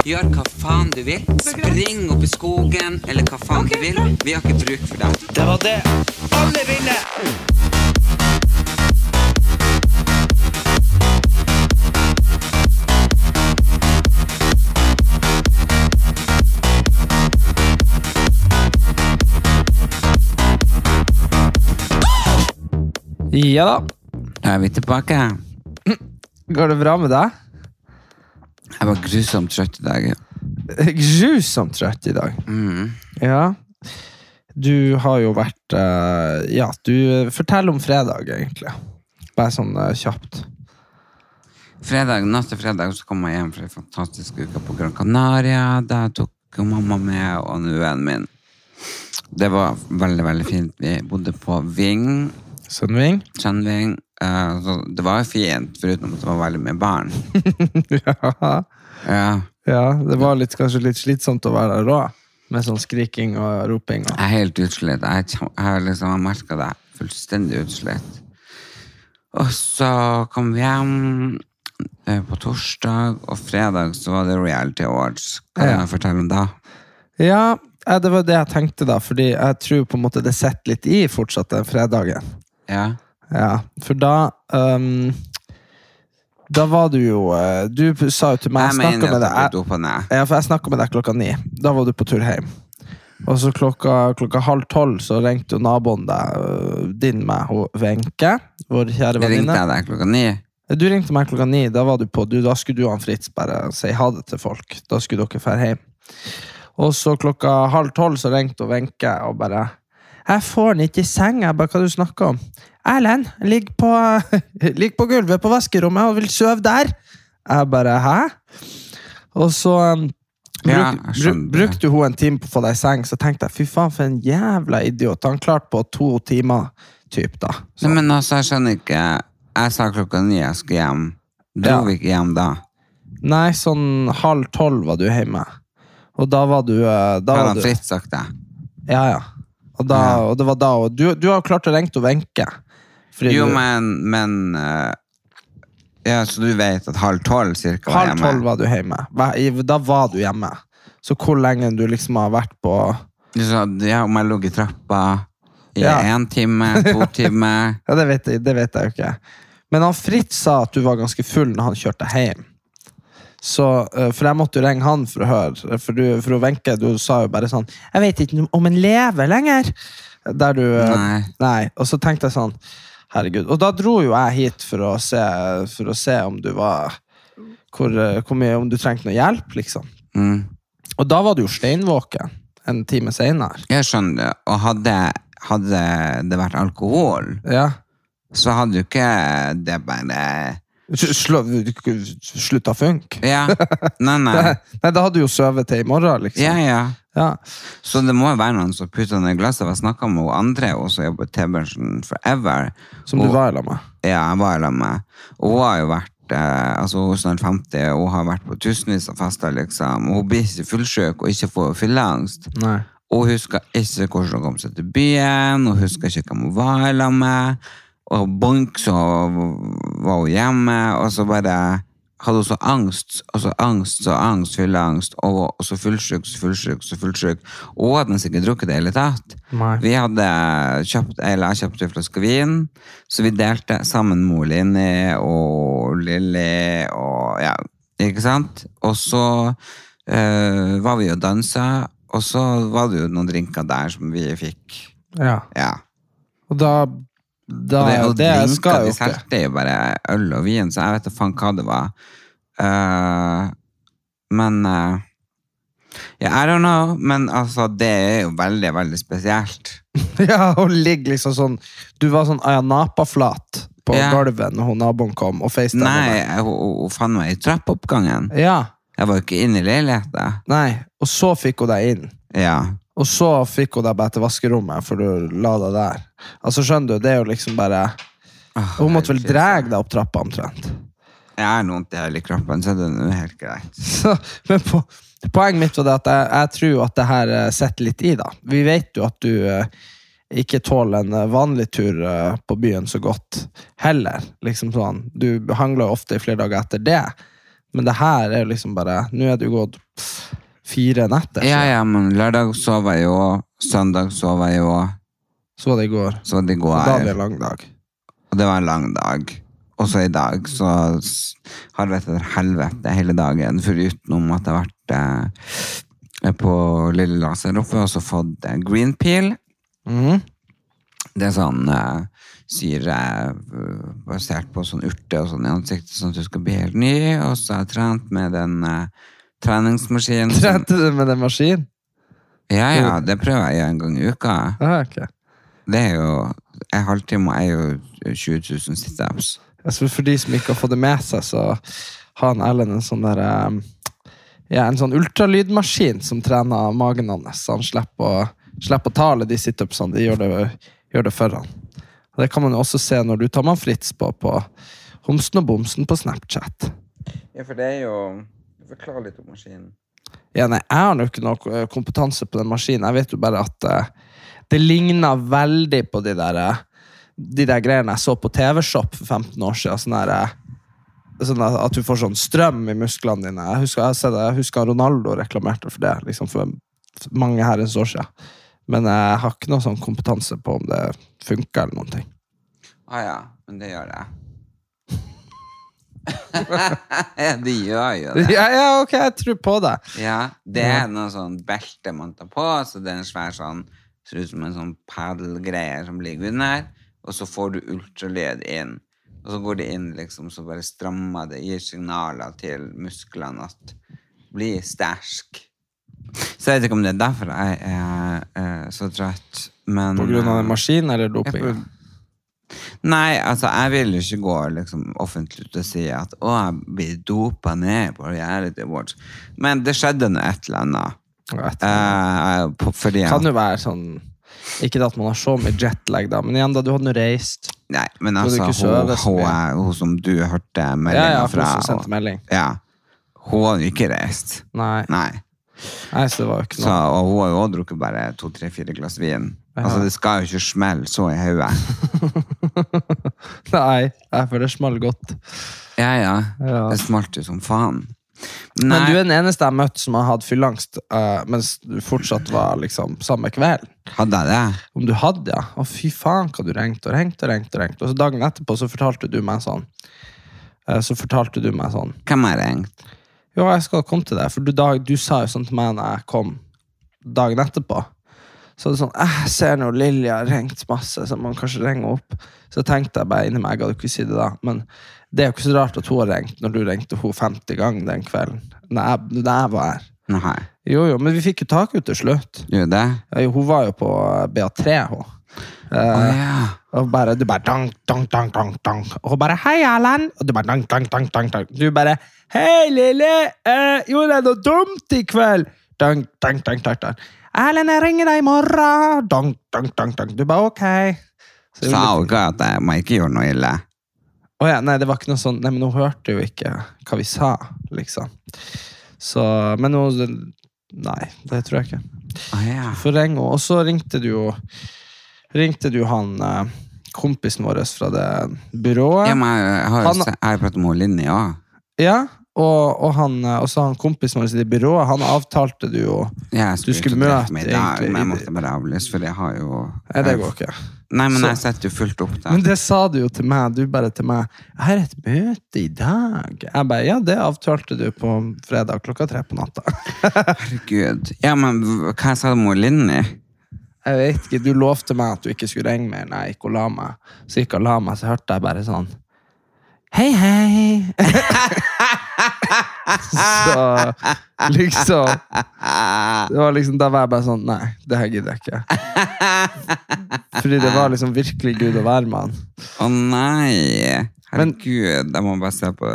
Gjør hva faen du vil. Spring opp i skogen, eller hva faen du vil. Vi har ikke bruk for deg. Det var det. Alle vinner! Ja da. Da er vi tilbake. Går det bra med deg? Jeg var grusomt trøtt i dag. Grusomt trøtt i dag. Mm. Ja. Du har jo vært eh, Ja, du Fortell om fredag, egentlig. Bare sånn eh, kjapt. Fredag, Natt til fredag så kom jeg hjem fra en fantastisk uke på Gran Canaria. Der tok jo mamma med og vennen min. Det var veldig, veldig fint. Vi bodde på Ving, Sønnving? Sandving. Så det var fint, foruten at det var veldig mye barn. ja. Ja. ja. Det var litt, kanskje litt slitsomt å være der òg. Med sånn skriking og roping. Og. Jeg er helt utslitt. Jeg, har liksom merka det. Fullstendig utslitt. Og så kom vi hjem eh, på torsdag, og fredag så var det Reality Awards. Hva kan Ja. jeg fortelle om da? Ja, eh, det var det jeg tenkte, da. Fordi jeg tror på en måte det sitter litt i fortsatt den fredagen. Ja. Ja, for da um, Da var du jo eh, Du sa jo til meg Jeg Jeg snakka med deg jeg. Ja, for jeg snakka med deg klokka ni. Da var du på tur hjem. Og så klokka, klokka halv tolv så ringte jo naboen deg, øh, din hun Wenche, vår kjære Jeg ringte jeg deg klokka ni. Du ringte meg klokka ni. Da, var du på, du, da skulle du og Fritz bare si ha det til folk. Da skulle dere dra hjem. Og så klokka halv tolv så ringte Wenche og bare 'Jeg får den ikke i seng.' Jeg bare 'Hva du snakker om?' 'Erlend ligger på, ligger på gulvet på vaskerommet og vil sove der.' Jeg bare 'Hæ?' Og så um, bruk, Ja, jeg bru, skjønner det. brukte hun en time på å få deg i seng, så tenkte jeg 'fy faen, for en jævla idiot'. Han klarte på to timer, typ, da. Så. Nei, men altså, jeg skjønner ikke. Jeg sa klokka ni jeg skulle hjem. Dro Ja. vi ikke hjem da? Nei, sånn halv tolv var du hjemme. Og da var du eh, da var han fritt sagt det? Ja, ja. Og, da, og det var da og du, du har klart å ringe til Wenche. Jo, du- men, men eh, Ja, så du vet at halv tolv cirka var Halv hjemme? tolv var du hjemme. Hva- i- Da var du hjemme. Så hvor lenge du liksom har vært på Du sa ja, om jeg lå i trappa i Ja. én time, to timer Ja, det vet, jeg, det vet jeg jo ikke. Men han Fritz sa at du var ganske full når han kjørte hjem. Så, eh, For jeg måtte jo ringe han for å høre. For, du, for Wenche, du sa jo bare sånn 'Jeg vet ikke om han lever lenger'. Der du eh, Nei. Nei. Og så tenkte jeg sånn Herregud. Og da dro jo jeg hit for å se, for å se om du var hvor, eh, hvor mye, Om du trengte noe hjelp, liksom. mm. Og da var du jo steinvåken en time seinere. Jeg skjønner. Og hadde, hadde det vært alkohol, Ja. så hadde jo ikke det bare slutta funk? Ja. Nei, nei. Nei, da hadde du jo sovet til i morgen, liksom. Ja, ja. Ja. Så det må jo være noen som putter ned glasset. Jeg snakka med hun andre, hun som jobber i T-bransjen forever. Som du Og- var i lag med. Ja, jeg var sammen med. Og hun har jo vært eh, altså hun er snart 50, og hun har vært på tusenvis av fester, liksom. Og hun blir ikke fullsjuk og ikke får fylleangst. Og hun husker ikke hvordan hun kom seg til byen, hun husker ikke hvem hun var i lag med. Og bonk, så var hun hjemme, og så bare hadde hun så angst, og så angst, så angst, fylleangst, og, og så fullsjuk, så fullsjuk, så fullsjuk. Og hadde nesten ikke drukket det i hele tatt. Nei. Vi hadde kjøpt, eller jeg kjøpte en flaske vin, så vi delte sammen mor Linni og Lilly og ja, ikke sant? Og så øh, var vi og dansa, og så var det jo noen drinker der som vi fikk. Ja. Ja. Og da, da Og det, og Det drinker, skal jo ikke. solgte jo bare øl og vin, så jeg vet da faen hva det var. Uh, men uh, yeah, I don't know, men altså, det er jo veldig, veldig spesielt. Ja, hun ligger liksom sånn Du var sånn Ayanapa-flat på Ja. gulvet når naboen kom og facetimet Nei, hun, hun fant meg i trappeoppgangen. Ja. Jeg var jo ikke inne i leiligheten. Nei, og så fikk hun deg inn. Ja. Og så fikk hun deg bare til vaskerommet, for du la deg der. Altså, skjønner du, det er jo liksom bare Hun måtte vel dra deg opp trappa omtrent. Jeg har noe vondt i hele kroppen, så det er helt greit. Så, men på, poenget mitt var det at jeg, jeg tror at det her eh, sitter litt i, da. Vi vet jo at du eh, ikke tåler en eh, vanlig tur eh, på byen så godt heller. Liksom sånn. Du hangler jo ofte i flere dager etter det. Men det her er jo liksom bare Nå er det jo gått fire netter. Ja, ja, men lørdag sov jeg jo, søndag sov jeg jo, Så var det i går. så det Og da var det en lang dag. Og det var en lang dag. Og så i dag så har det vært et helvete hele dagen, foruten at jeg har vært eh, på Lille Laser oppe og så fått eh, green peel. Mm. Det er sånn eh, syre eh, basert på sånn urte og sånn i ansiktet, sånn at du skal bli helt ny. Og så har jeg trent med den eh, treningsmaskinen. Trente du med den maskinen? Ja, ja, det prøver jeg en gang i uka. Ah, ok. Det er jo En halvtime er jo 20 000 situps. Altså for de som ikke har fått det med seg, så har han Ellen en sånn der Ja, en sånn ultralydmaskin som trener magen hans. Så han slipper å, slipper å ta alle de situpsene. De gjør det, gjør det for han. Og det kan man jo også se når du tar med Fritz på, på Homsen og Bomsen på Snapchat. Ja, for det er jo Forklar litt om maskinen. Ja, nei, jeg har jo ikke noe kompetanse på den maskinen. Jeg vet jo bare at uh, det ligner veldig på de der, eh, de der greiene jeg så på TV-Shop for 15 år siden. Sånn der, eh, sånn at du får sånn strøm i musklene dine. Jeg husker, jeg, jeg husker Ronaldo reklamerte for det liksom for mange herrens år siden. Men jeg har ikke noe sånn kompetanse på om det funker eller noen ting. Ah ja, men det gjør jeg. Ja, de gjør jo det. Ja, ja, ok, jeg tror på det. Ja, det er noe sånn belte man tar på, så det er en svær sånn Ser ut som en sånn padelgreie som ligger under, og så får du ultralyd inn. Og så går det inn, liksom, så bare strammer det, gir signaler til musklene at bli sterk. Så jeg vet ikke om det er derfor jeg er er så trøtt, men På grunn av eh, den maskinen eller jeg doping? får- Nei, altså, jeg vil ikke gå liksom, offentlig ut og si at å, jeg blir dopa ned på reality awards. Men det skjedde nå et eller annet. Eh, på, fordi Kan jo være sånn Ikke at man har så mye jetlag, da, men igjen, da du hadde nå reist. Nei, men altså, hun, hun, hun som du hørte Ja, meldinga ja, fra hun som sendte melding. Ja. Hun hadde jo ikke reist. Nei. Nei. Nei, så det var jo ikke Så, noe. og hun har jo også drukket bare to, tre, fire glass vin. Altså, det skal jo ikke smelle så i hodet. Nei, jeg føler det smalt godt. Ja, ja. Ja. Det smalt jo som faen. Men du er den eneste jeg har møtt som har hatt fylleangst uh, mens du fortsatt var liksom samme kveld. Hadde jeg det? Om du hadde, ja. Å, fy faen hva du ringte og ringte og ringte. Og ringte. Og så dagen etterpå så fortalte du meg sånn. Uh, Så fortalte du meg sånn Hvem har ringt? Jo, jeg skal komme til deg. for du, dag, du sa jo sånn til meg når jeg kom dagen etterpå. Så det er sånn, «Eh, jeg ser nå Lilja har ringt masse, så man kanskje ringer opp. Så tenkte jeg bare inni meg, jeg hadde ikke si det da, men det er jo ikke så rart at hun har ringt når du ringte hun 50 ganger den kvelden. Når jeg, når jeg var her. Nei. Jo, jo, men vi fikk jo tak ut til slutt. Gjorde det? Ja, jo, Hun var jo på eh, BA3, hun. Å oh, ja. og bare, du bare dang, dang, dang, dang, dang. Og hun bare 'hei, Erlend'. Og du bare dang, dang, dang, dang, dang. Du bare 'hei, Lille, uh, gjorde jeg noe dumt i kveld?' Dang, dang, dang, dang, dang. 'Erlend, jeg ringer deg i morgen'. Dang, dang, dang, dang. Du bare 'ok'. Så Sa hun ikke at jeg må ikke gjøre noe ille? Å ja, nei, det var ikke noe sånn Nei, men hun hørte jo ikke hva vi sa, liksom. Så Men hun Nei, det tror jeg ikke. Ah, ja. For ring henne. Og så ringte du jo Ringte du han eh, kompisen vår fra det byrået. ja men jeg, har jo Han- jeg har pratet med Linni òg. Ja, og, og han også og så han kompisen vår i byrået, han avtalte du jo ja, Du skulle møte meg i dag, men jeg måtte bare avlyse, for jeg har jo Nei, det går ikke. Nei, men Så- jeg setter jo fullt opp Men det sa du jo til meg. Du bare til meg 'Jeg har et møte i dag'. Jeg bare 'Ja, det avtalte du på fredag klokka tre på natta'. Herregud. Ja, men hva sa om hun Linni? Jeg vet ikke, Du lovte meg at du ikke skulle ringe mer når jeg gikk og la meg. Så gikk og la meg, så hørte jeg bare sånn Hei, hei! så liksom Det var liksom, Da var jeg bare sånn Nei, det her gidder jeg ikke. Fordi det var liksom virkelig Gud med han. Å nei! Herregud, jeg må bare se på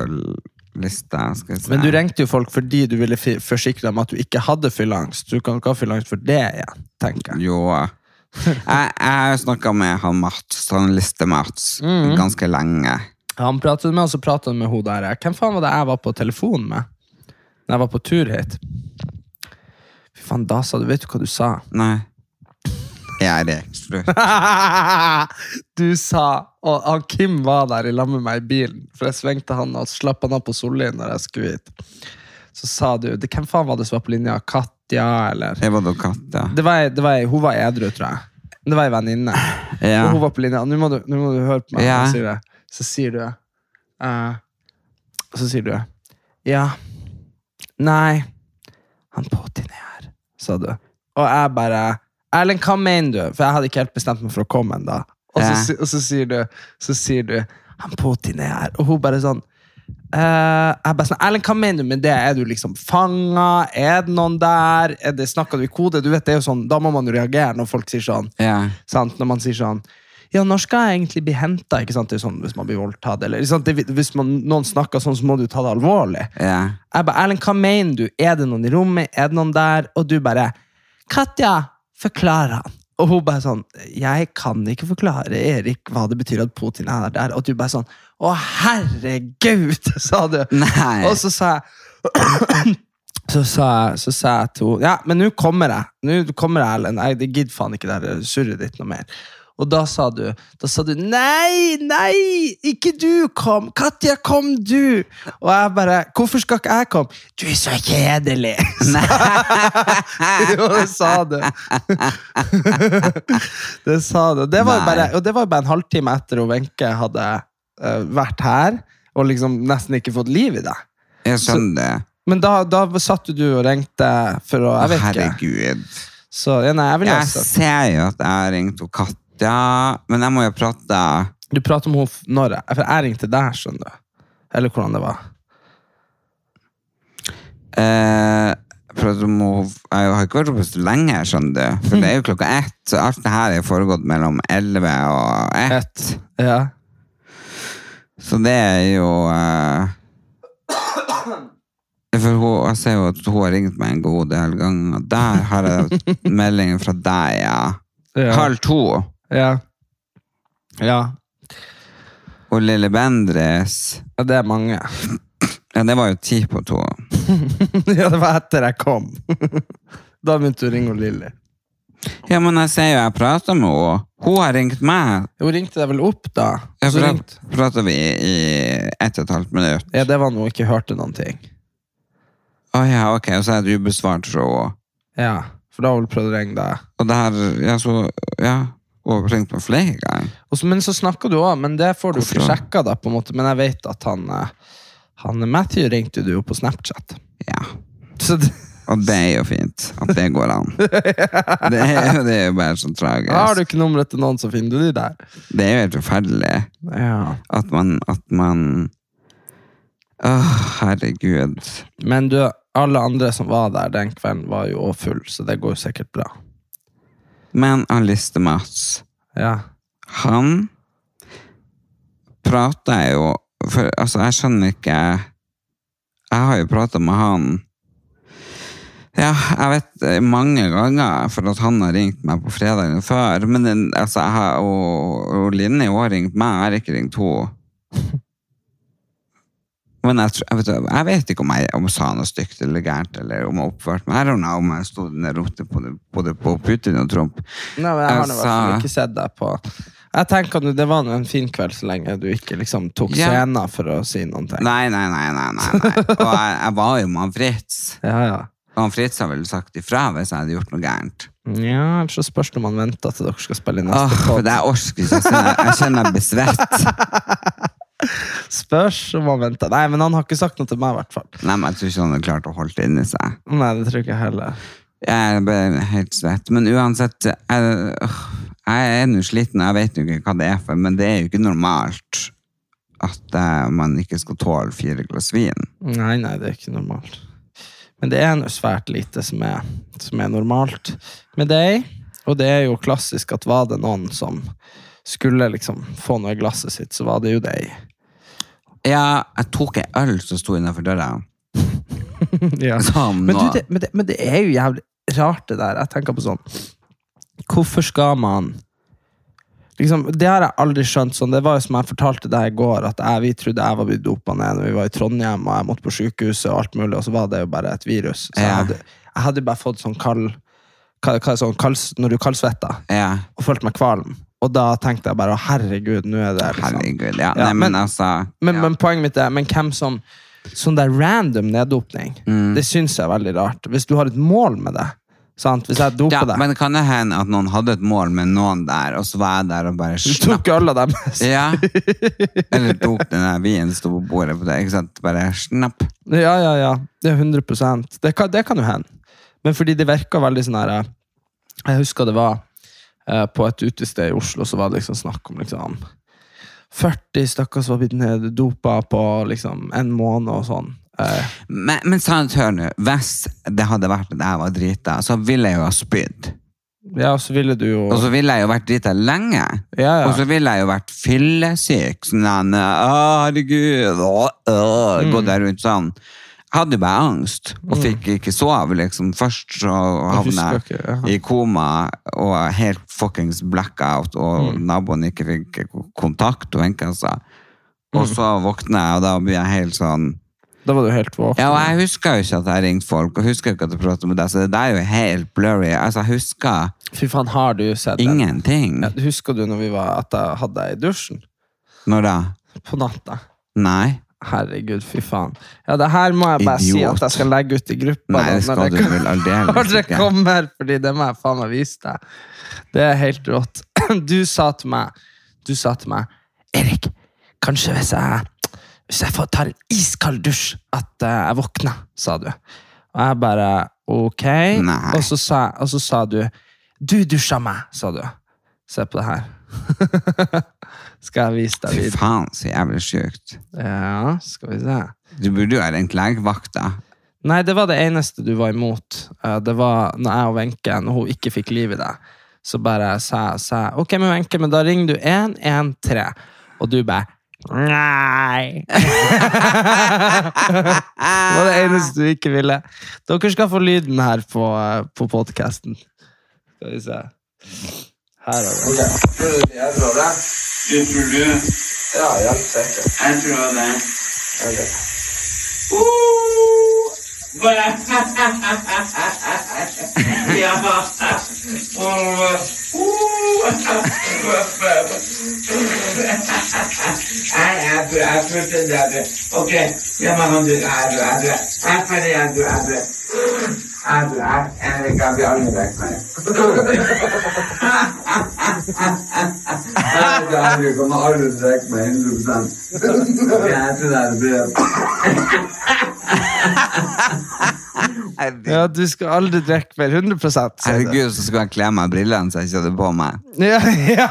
lista. Skal jeg se. Men du ringte jo folk fordi du ville forsikre dem at du ikke hadde fylleangst. Du kan ikke ha fylleangst for det igjen, tenker jeg. Jo. Jeg, jeg har snakka med han Mats, han Liste-Mats, Mm. ganske lenge. Han pratet med, og så pratet han med hun der. Hvem faen var det jeg var på telefon med? Når jeg var på tur hit. Fy faen, da sa du Vet du hva du sa? Nei. Jeg er ekstra. du sa Og han Kim var der i lag med meg i bilen, for jeg svingte han og slapp han av på Solli når jeg skulle hit. Så sa du det, Hvem faen var det som var på linja? Katja, eller? Jeg var da Katja. Det var, det var, hun var edru, tror jeg. Det var ei venninne. Ja. Og hun var på linja. Nå må du, nå må du høre på meg. Ja. sier det. Så sier du eh, Så sier du Ja. Nei. Han Putin er her, sa du. Og jeg bare Erlend, hva mener du? For jeg hadde ikke helt bestemt meg for å komme ennå. Og, så Ja. og så sier du Så sier du Han Putin er her. Og hun bare sånn Uh, jeg bare sånn, Erlend, hva mener du med det? Er du liksom fanga? Er det noen der? Er det, snakker du i kode? Du vet, det er jo sånn, Da må man jo reagere når folk sier sånn. Yeah. Sant? Når man sier sånn Ja, når skal jeg egentlig bli henta? Sånn, hvis man blir voldtatt. Eller? Det, hvis man, noen snakker sånn, så må du ta det alvorlig. ja. Jeg bare, Erlend, hva mener du? Er det noen i rommet? Er det noen der? Og du bare Katja, forklar han. Og hun bare sånn Jeg kan ikke forklare Erik hva det betyr at Putin er der. Og du bare sånn Å, herregud, sa du. Nei. Og så sa jeg så sa, så sa jeg til henne Ja, men nå kommer jeg. Nå kommer jeg, Erlend. Jeg gidder faen ikke det surret ditt noe mer. Og da sa du Da sa du Nei, nei, ikke du kom! Katja, kom du! Og jeg bare Hvorfor skal ikke jeg komme? Du er så kjedelig! jo, det sa du. det sa du. Det var bare, og det var bare en halvtime etter at Wenche hadde uh, vært her og liksom nesten ikke fått liv i deg. Jeg skjønner det. Men da, da satt du og ringte for å Jeg vet ikke. herregud. Så ja, nei, jeg Jeg ser jo at jeg har ringt til Katja, men jeg må jo prate Du prater om henne når jeg For jeg ringte deg, skjønner du. Eller hvordan det var. eh, prater om henne- Jeg har ikke vært oppe så lenge, skjønner du. For det er jo klokka ett, så alt det her er foregått mellom elleve og ett. Ja. Så det er jo eh, For hun, jeg ser jo at hun har ringt meg en god del ganger. Der har jeg meldingen fra deg, ja. Ja. Halv to. Ja. ja. Og Lille Bendres Ja, Det er mange. Ja, det var jo ti på to. ja, det var etter jeg kom. da begynte du å ringe Lilly. Ja, men jeg ser jo jeg prater med henne. Hun har ringt meg. Hun ringte deg vel opp, da? Ja, ringte- prater vi i ett og et halvt minutt. ja, det var når hun ikke hørte noen ting. Å ja, ok, og så er det ubesvart fra henne. Ja, For da har hun prøvd å ringe deg. Og det her, ja, så, ja, har meg flere ganger. Også, men så snakker du òg, men det får du ikke Hvorfor da? sjekka, da, på en måte. Men jeg vet at han, eh, han Matthew ringte du jo på Snapchat. Ja, Så det, og det er jo fint at det går an. Det er, jo- det er jo bare så tragisk. har du ikke nummeret til noen, så finner du de der. Det er jo helt forferdelig Ja. at man, at man Åh, herregud. Men du, alle andre som var der den kvelden, var jo òg full, så det går jo sikkert bra. Men han Liste-Mats, Ja. han prater jo For altså, jeg skjønner ikke Jeg har jo prata med han ja, jeg vet mange ganger, for at han har ringt meg på fredagen før. Men den, altså, jeg har, og, og Linni har ringt meg, jeg har ikke ringt henne. Men jeg, jeg, vet, jeg vet ikke om jeg, om sa noe stygt eller gærent, eller om jeg oppførte meg. Jeg om jeg sto og ropte på, det- på, det- på Putin og Trump. Nei, men jeg har i hvert fall ikke sett deg på Jeg tenker at Det var en fin kveld så lenge du ikke liksom tok Ja. scenen for å si noen ting. Nei, nei, nei, nei, nei, nei. Og jeg, jeg var jo med Fritz. Ja, ja. Og Fritz har vel sagt ifra hvis jeg hadde gjort noe gærent. Ja, ellers så spørs det om han venter til dere skal spille i neste for pod. det jeg orker ikke. Jeg, kjenner jeg blir svett. Spørs om han venter. Nei, men han har ikke sagt noe til meg, i hvert fall. Nei, men jeg tror ikke han har klart å holde det inni seg. Nei, det tror ikke jeg heller. Jeg ble helt svett. Men uansett, jeg, øh, jeg er nå sliten, jeg vet jo ikke hva det er for, men det er jo ikke normalt at eh, man ikke skal tåle fire glass vin. Nei, nei, det er ikke normalt. Men det er nå svært lite som er, som er normalt med deg. Og det er jo klassisk at var det noen som skulle liksom få noe i glasset sitt, så var det jo deg. Ja, jeg tok ei øl som sto innenfor døra. Ja. Sånn Men, du, det, men, det, men det er jo jævlig rart, det der. Jeg tenker på sånn Hvorfor skal man liksom, Det har jeg aldri skjønt. Sånn, det var jo som jeg fortalte deg i går, at jeg, vi trodde jeg var blitt dopa ned når vi var i Trondheim og jeg måtte på sykehuset, og alt mulig, og så var det jo bare et virus. Så jeg hadde, jeg hadde bare fått sånn kald hva, hva sånn kald, Når du kaldsvetter Ja, og følte meg kvalm. Og da tenkte jeg bare herregud, nå er det liksom herregud. Ja, nei, men, men- altså men, men poenget mitt er, men hvem som Sånn der random neddopning, Mm. det syns jeg er veldig rart. Hvis du har et mål med det. Sant? Hvis jeg doper ja, deg Men det kan det hende at noen hadde et mål med noen der, og så var jeg der og bare Du snapp. tok alle dem. Ja. Eller tok den der vinen sto på bordet på det. Ikke sant? Bare snapp. Ja, ja, ja. Det er 100 Det kan, det kan jo hende. Men fordi det virka veldig sånn her eh, Jeg husker det var på et utested i Oslo, så var det liksom snakk om liksom 40 stykker som var blitt neddopa på liksom en måned og sånn. Eh, Men, men sant, hør nå. Hvis det hadde vært at jeg var drita, så ville jeg jo ha spydd. ja, og så ville du jo Og så ville jeg jo vært drita lenge. Ja, ja. Og så ville jeg jo vært fyllesyk. Sånn å, herregud, å, å, Mm. Gått der rundt sånn. Hadde bare angst, og fikk ikke sove. liksom. Først så havna jeg ja. i koma og helt fuckings blackout, og Mm. naboen ikke fikk kontakt. Og Wenche sa. Og Mm. så våkna jeg, og da blir jeg helt sånn Da var du helt våken. Ja, og jeg husker jo ikke at jeg ringte folk, og husker ikke at jeg prata med deg, så det der er jo helt blurry. Altså, jeg husker Fy faen, har du sett ingenting. Ja, Husker du når vi var, at jeg hadde deg i dusjen Når da? på natta? Nei. Herregud, fy faen. Ja, det her må jeg bare si at jeg skal legge ut i gruppa. Nei, det skal når du det- vel aldeles det ikke. kommer, fordi det må jeg faen meg vise deg. Det er helt rått. Du sa til meg, du sa til meg Erik, kanskje hvis jeg, hvis jeg får ta en iskald dusj, at eh, jeg våkner, sa du. Og jeg bare ok. Og så, sa, og så sa du du dusja meg, sa du. Se på det her. skal jeg vise deg Fy faen, så jævlig sjukt. Ja, skal vi se. Du burde jo ha ringt legevakta. Nei, det var det eneste du var imot. Eh, Det var når jeg og Wenche, når hun ikke fikk liv i deg, så bare sa jeg Ok, men Wenche, men da ringer du 113, og du bare Nei! det var det eneste du ikke ville. Dere skal få lyden her på, eh, på podkasten. Skal vi se. Her er det. Okay. tror det. Du tror du? Ja, helt sikkert. Jeg tror det. Ja. Jeg jeg tror jeg følte det. det. Ok, ja, men han du er du er du. Jeg er er du er du. Bli alle vekk meg. Du kommer aldri til meg 100 Ok, Jeg tror det er. Ja, du skal aldri drikke mer. 100 sier. Herregud, så skulle jeg kle meg brillene så jeg ikke hadde på meg. Ja, ja.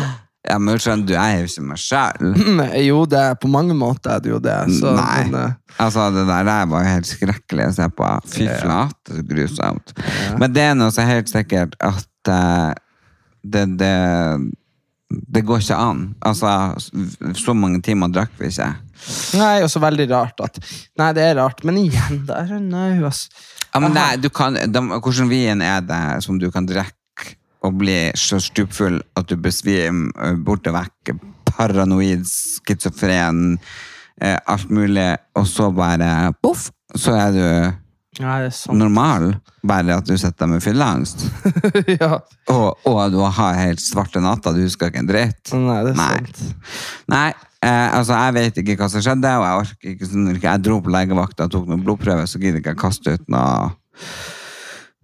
Ja, men skjønner du, jeg er jo ikke meg sjøl. Jo, det er på mange måter er det jo det. Så, Nei. men, eh, Altså, det der der var jo helt skrekkelig å se på. Fy flate, så grusomt. Men det er noe så helt sikkert at uh, det, det Det går ikke an. Altså, så mange timer drakk vi ikke. Nei, og så veldig rart at Nei, det er rart, men igjen, det er no, altså. Ja, men det, du kan, de, hvordan vin er det som du kan drikke og bli så stupfull at du besvimer borte vekk, paranoid, skizofren, eh, alt mulig, og så bare poff, så er du ja, normal, bare at du sitter med fylleangst. ja. Og, og du har helt svarte natta, du husker ikke en dritt. Nei, det er Nei. sant. Nei, eh, altså jeg vet ikke hva som skjedde, og jeg orker ikke sånn, jeg dro på legevakta og tok noen blodprøver, så gidder ikke jeg kaste ut noe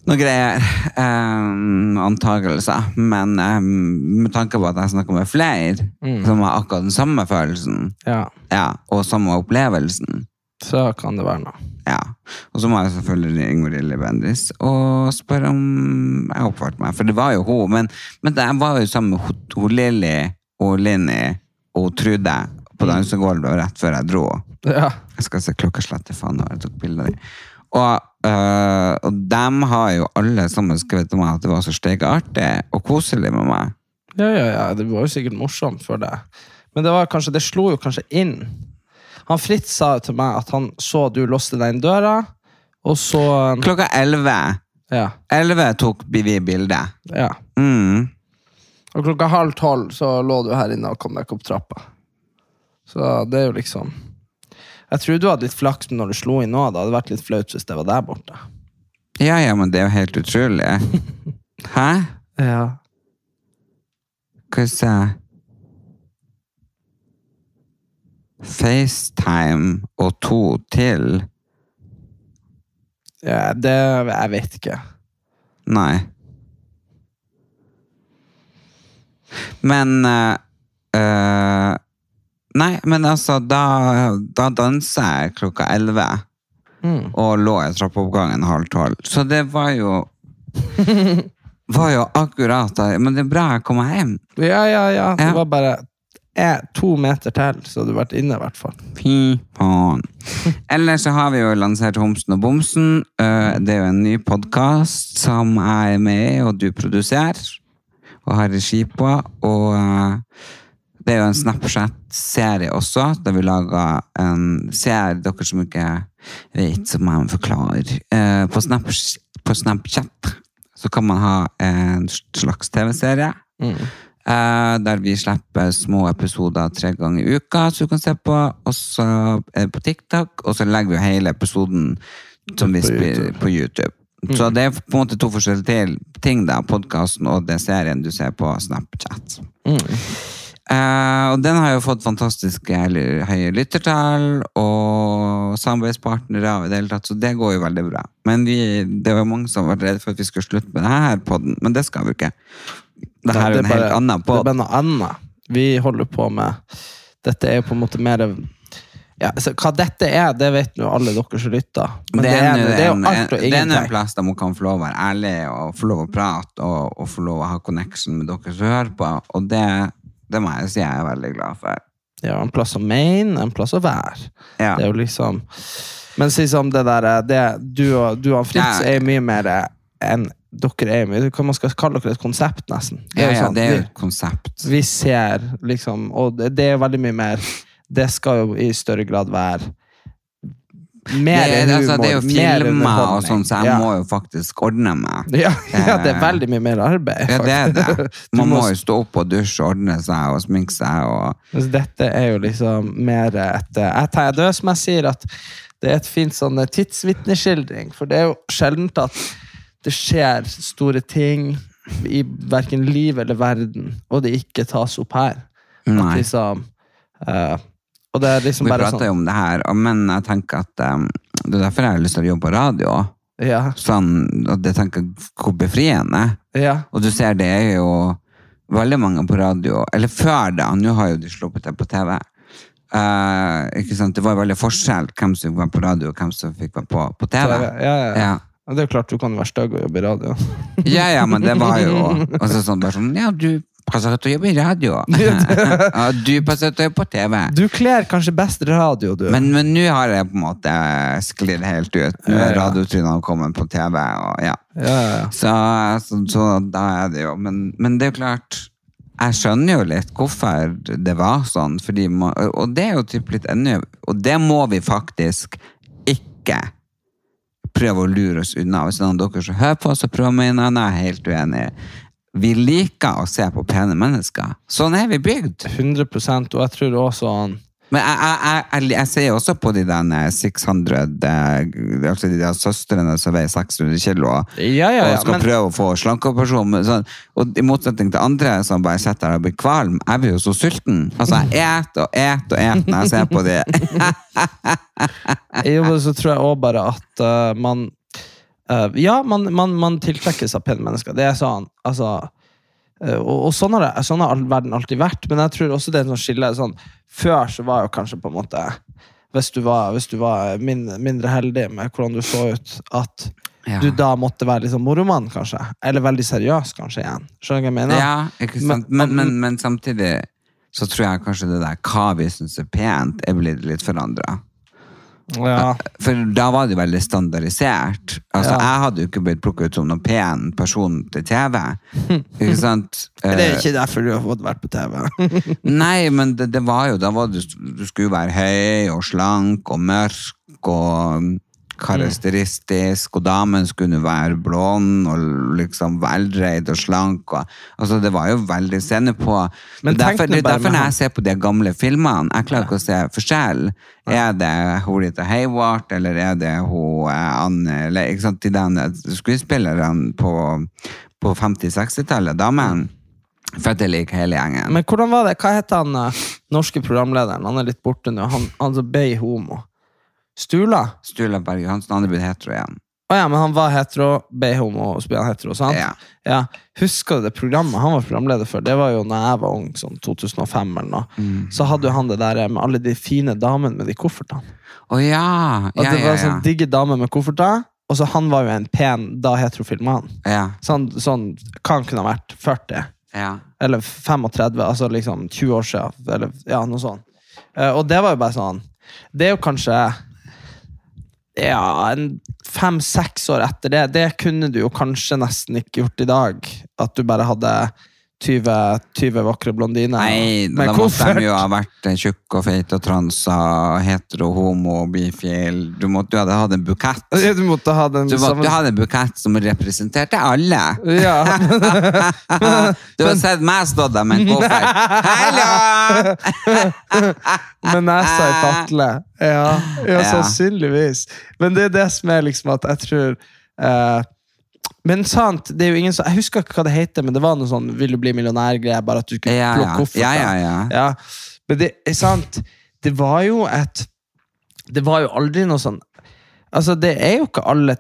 noe greier. Um, antakelser. Men um, med tanke på at jeg snakker med flere som har akkurat den samme følelsen, Ja, ja, og samme opplevelsen, så kan det være noe. ja. Og så må jeg selvfølgelig ringe Ingrid Bendriss og spørre om jeg oppførte meg. For det var jo hun. Men, men jeg var jo sammen med hun, hun Lilly og Linni og Trude på dansegulvet rett før jeg dro. Ja. Jeg skal se klokkeslettet, faen, når jeg tok bilde av dem. Og, øh, de dem har jo alle sammen skrevet til meg at det var så steikeartig og koselig med meg. ja, ja, ja, det var jo sikkert morsomt for deg. Men det var kanskje, det slo jo kanskje inn. Han Fritz sa jo til meg at han så du låste deg inn døra, og så Klokka elleve. Ja. Elleve tok vi bildet. ja. Mm. Og klokka halv tolv så lå du her inne og kom deg ikke opp trappa. Så det er jo liksom Jeg tror du hadde litt flaks når du slo inn nå. Det hadde vært litt flaut hvis det var der borte. Ja, ja, men det er jo helt utrolig. Hæ? Ja. Hva sa jeg? FaceTime og to til? ja det Jeg vet ikke. Nei. Men uh, eh, Nei, men altså, da, da dansa jeg klokka elleve. Mm. Og lå i trappeoppgangen halv tolv. Så det var jo Var jo akkurat da. Men det er bra jeg kom meg hjem. Ja, ja, ja. Det var bare eh, to meter til, så du vært inne, i hvert fall. Fy faen. Ellers så har vi jo lansert Homsen og Bomsen. Eh, Det er jo en ny podkast som jeg er med i, og du produserer. Og har regi på. Og eh, det er jo en Snapchat-serie også, der vi lager en serie dere som ikke vet, så må jeg forklare. Eh, På, Snap, på Snapchat så kan man ha en slags TV-serie. Mm. der vi slipper små episoder tre ganger i uka, så du kan se på. Og så er det på TikTok, og så legger vi hele episoden som vi spiller på YouTube. Så det er på en måte to forskjellige ting, da. Podkasten og det serien du ser på Snapchat. Eh, og den har jo fått fantastisk høye lyttertall og samarbeidspartnere i det hele tatt, så det går jo veldig bra. Men vi, det var mange som var redde for at vi skulle slutte med denne podden, men det skal vi ikke. Det er en helt annen Det er bare noe annet. Vi holder på med Dette er jo på en måte mer ja, Hva dette er, det vet nå alle dere som lytter. Men det, er, nå det er jo alt og det er en plass der man kan få lov å være ærlig og få lov å prate og, og få lov å ha connection med dere som hører på, og det, det må jeg si jeg er veldig glad for. Ja, en plass å mene, en plass å være. Ja. Det er jo liksom Men si som det der Du og, du og Fritz Ja. er mye mer enn dere er mye Hva man skal kalle dere et konsept, nesten. Det Ja, ja, sånn, det er jo et konsept. vi ser liksom Og det, det er veldig mye mer Det skal jo i større grad være mer det, humor, altså, det er jo mer filmer og sånn, så jeg ja. må jo faktisk ordne meg. ja, ja, det er veldig mye mer arbeid. Ja, det er det. Man må må- jo stå opp og dusje, ordne seg og sminke seg og dette er jo liksom mer et eh, Jeg tar Det som jeg sier, at det er et fint sånn eh, tidsvitneskildring. For det er jo sjeldent at det skjer store ting i verken liv eller verden, og det ikke tas opp her. At liksom eh, Og det er liksom Vi bare prater sånn jo om det her, men jeg tenker at um, det er derfor jeg har lyst til å jobbe på radio. Ja, Sånn, at det tenker jeg hvor befriende. ja, Og du ser, det er jo veldig mange på radio, eller før da, nå har jo de sluppet det på TV. Uh, ikke sant? Det var veldig forskjell hvem som var på radio, og hvem som fikk være på, på TV. ja, ja, ja. Ja. Det er jo klart du kan være stygg og jobbe i radio. Ja, ja, men det var jo også sånn, bare sånn, ja, du passer til du jobber i radio. ja, du passer til å jobbe på TV. Du kler kanskje best radio, du. Men men nå har jeg på en måte sklidd helt ut. Nå er radiotrynene kommet på TV, og ja. ja, ja. Så, så, så da er det jo Men, men det er jo klart Jeg skjønner jo litt hvorfor det var sånn, man, og det er jo typ litt ennå Og det må vi faktisk ikke prøve å lure oss unna. Hvis noen av dere som hører på, så prøver å mene jeg er helt uenig. Vi liker å se på pene mennesker. Sånn er vi bygd. 100% og jeg tror også han Men jeg, jeg, jeg, jeg, ser også på de der 600 eh, Altså de der søstrene som veier 600 kilo Ja, ja, ja. og skal Men, prøve å få slankeoperasjon. Sånn, og I motsetning til andre som bare sitter der og blir kvalm. Jeg blir jo så sulten. Altså, Jeg et og et og et når jeg ser på de. jo, men så tror jeg også bare at uh, man eh, Ja, man, man, man tiltrekkes av pene mennesker. Det er sånn, altså uh, og, og sånn har, det, sånn har all verden alltid vært, men jeg tror også det er noe skille. Sånn, før så var jo kanskje på en måte Hvis du var, hvis du var min, mindre heldig med hvordan du så ut, at Ja. du da måtte være liksom moromann, kanskje. Eller veldig seriøs, kanskje, igjen. Skjønner du hva jeg mener? Ja, sant? Men, men, men samtidig så tror jeg kanskje det der hva vi syns er pent, er blitt litt forandra. Ja. For da var det veldig standardisert. Altså, Ja. Jeg hadde jo ikke blitt plukket ut som noen pen person til TV. Ikke sant? Det er Eh, ikke derfor du har fått vært på TV. Nei, men det, det var jo Da var du, du skulle jo være høy og slank og mørk og karakteristisk, og damen skulle være blond og liksom veldreid og slank. Og, altså, det var jo veldig scene på. Men er derfor, det er derfor når jeg ser på de gamle filmene, jeg klarer ikke å se forskjell. Er det hun Rita Hayward, eller er det hun eh, Anne eller, ikke sant, De der skuespillerne på, på 50-60-tallet, damene? For at jeg liker hele gjengen. Men hvordan var det? Hva heter han eh, norske programlederen? Han er litt borte nå. Han, han som ble homo. Stula? Stula Berge Hansen. han er blitt hetero igjen. Å ja, men han var hetero, ble homo og så ble han hetero, sant? Ja. Ja. Husker du det programmet han var programleder for? Det var jo når jeg var ung, sånn 2005 eller noe. Mm. Så hadde jo han det der med alle de fine damene med de koffertene. Å ja! At det var ja. sånn digge damer med kofferter, og så han var jo en pen, da heterofil mann. ja, Sånn, sånn, han kunne ha vært? 40? ja. Eller 35, altså liksom 20 år siden. Eller ja, noe sånt. Eh, og det var jo bare sånn Det er jo kanskje ja, fem-seks år etter det. Det kunne du jo kanskje nesten ikke gjort i dag. At du bare hadde 20, 20 vakre blondiner Nei, da måtte de jo ha vært eh, tjukk og feit og transa, hetero, homo, bifil. Du måtte jo ha hatt en bukett. Du måtte ha den Du måtte ha en bukett som representerte alle. Ja. Du har sett meg stå der med en koffert. Hallo! med nesa i fatle. Ja, ja, Ja. sannsynligvis. Men det er det som er liksom at jeg tror eh, Men sant, det er jo ingen som Jeg husker ikke hva det heter, men det var noe sånn 'Vil du bli millionær?'-greie. Bare at du skulle Ja, plukke ja. Ja, ja, ja. Ja, Men det er sant. Det var jo et Det var jo aldri noe sånn Altså, Det er jo ikke alle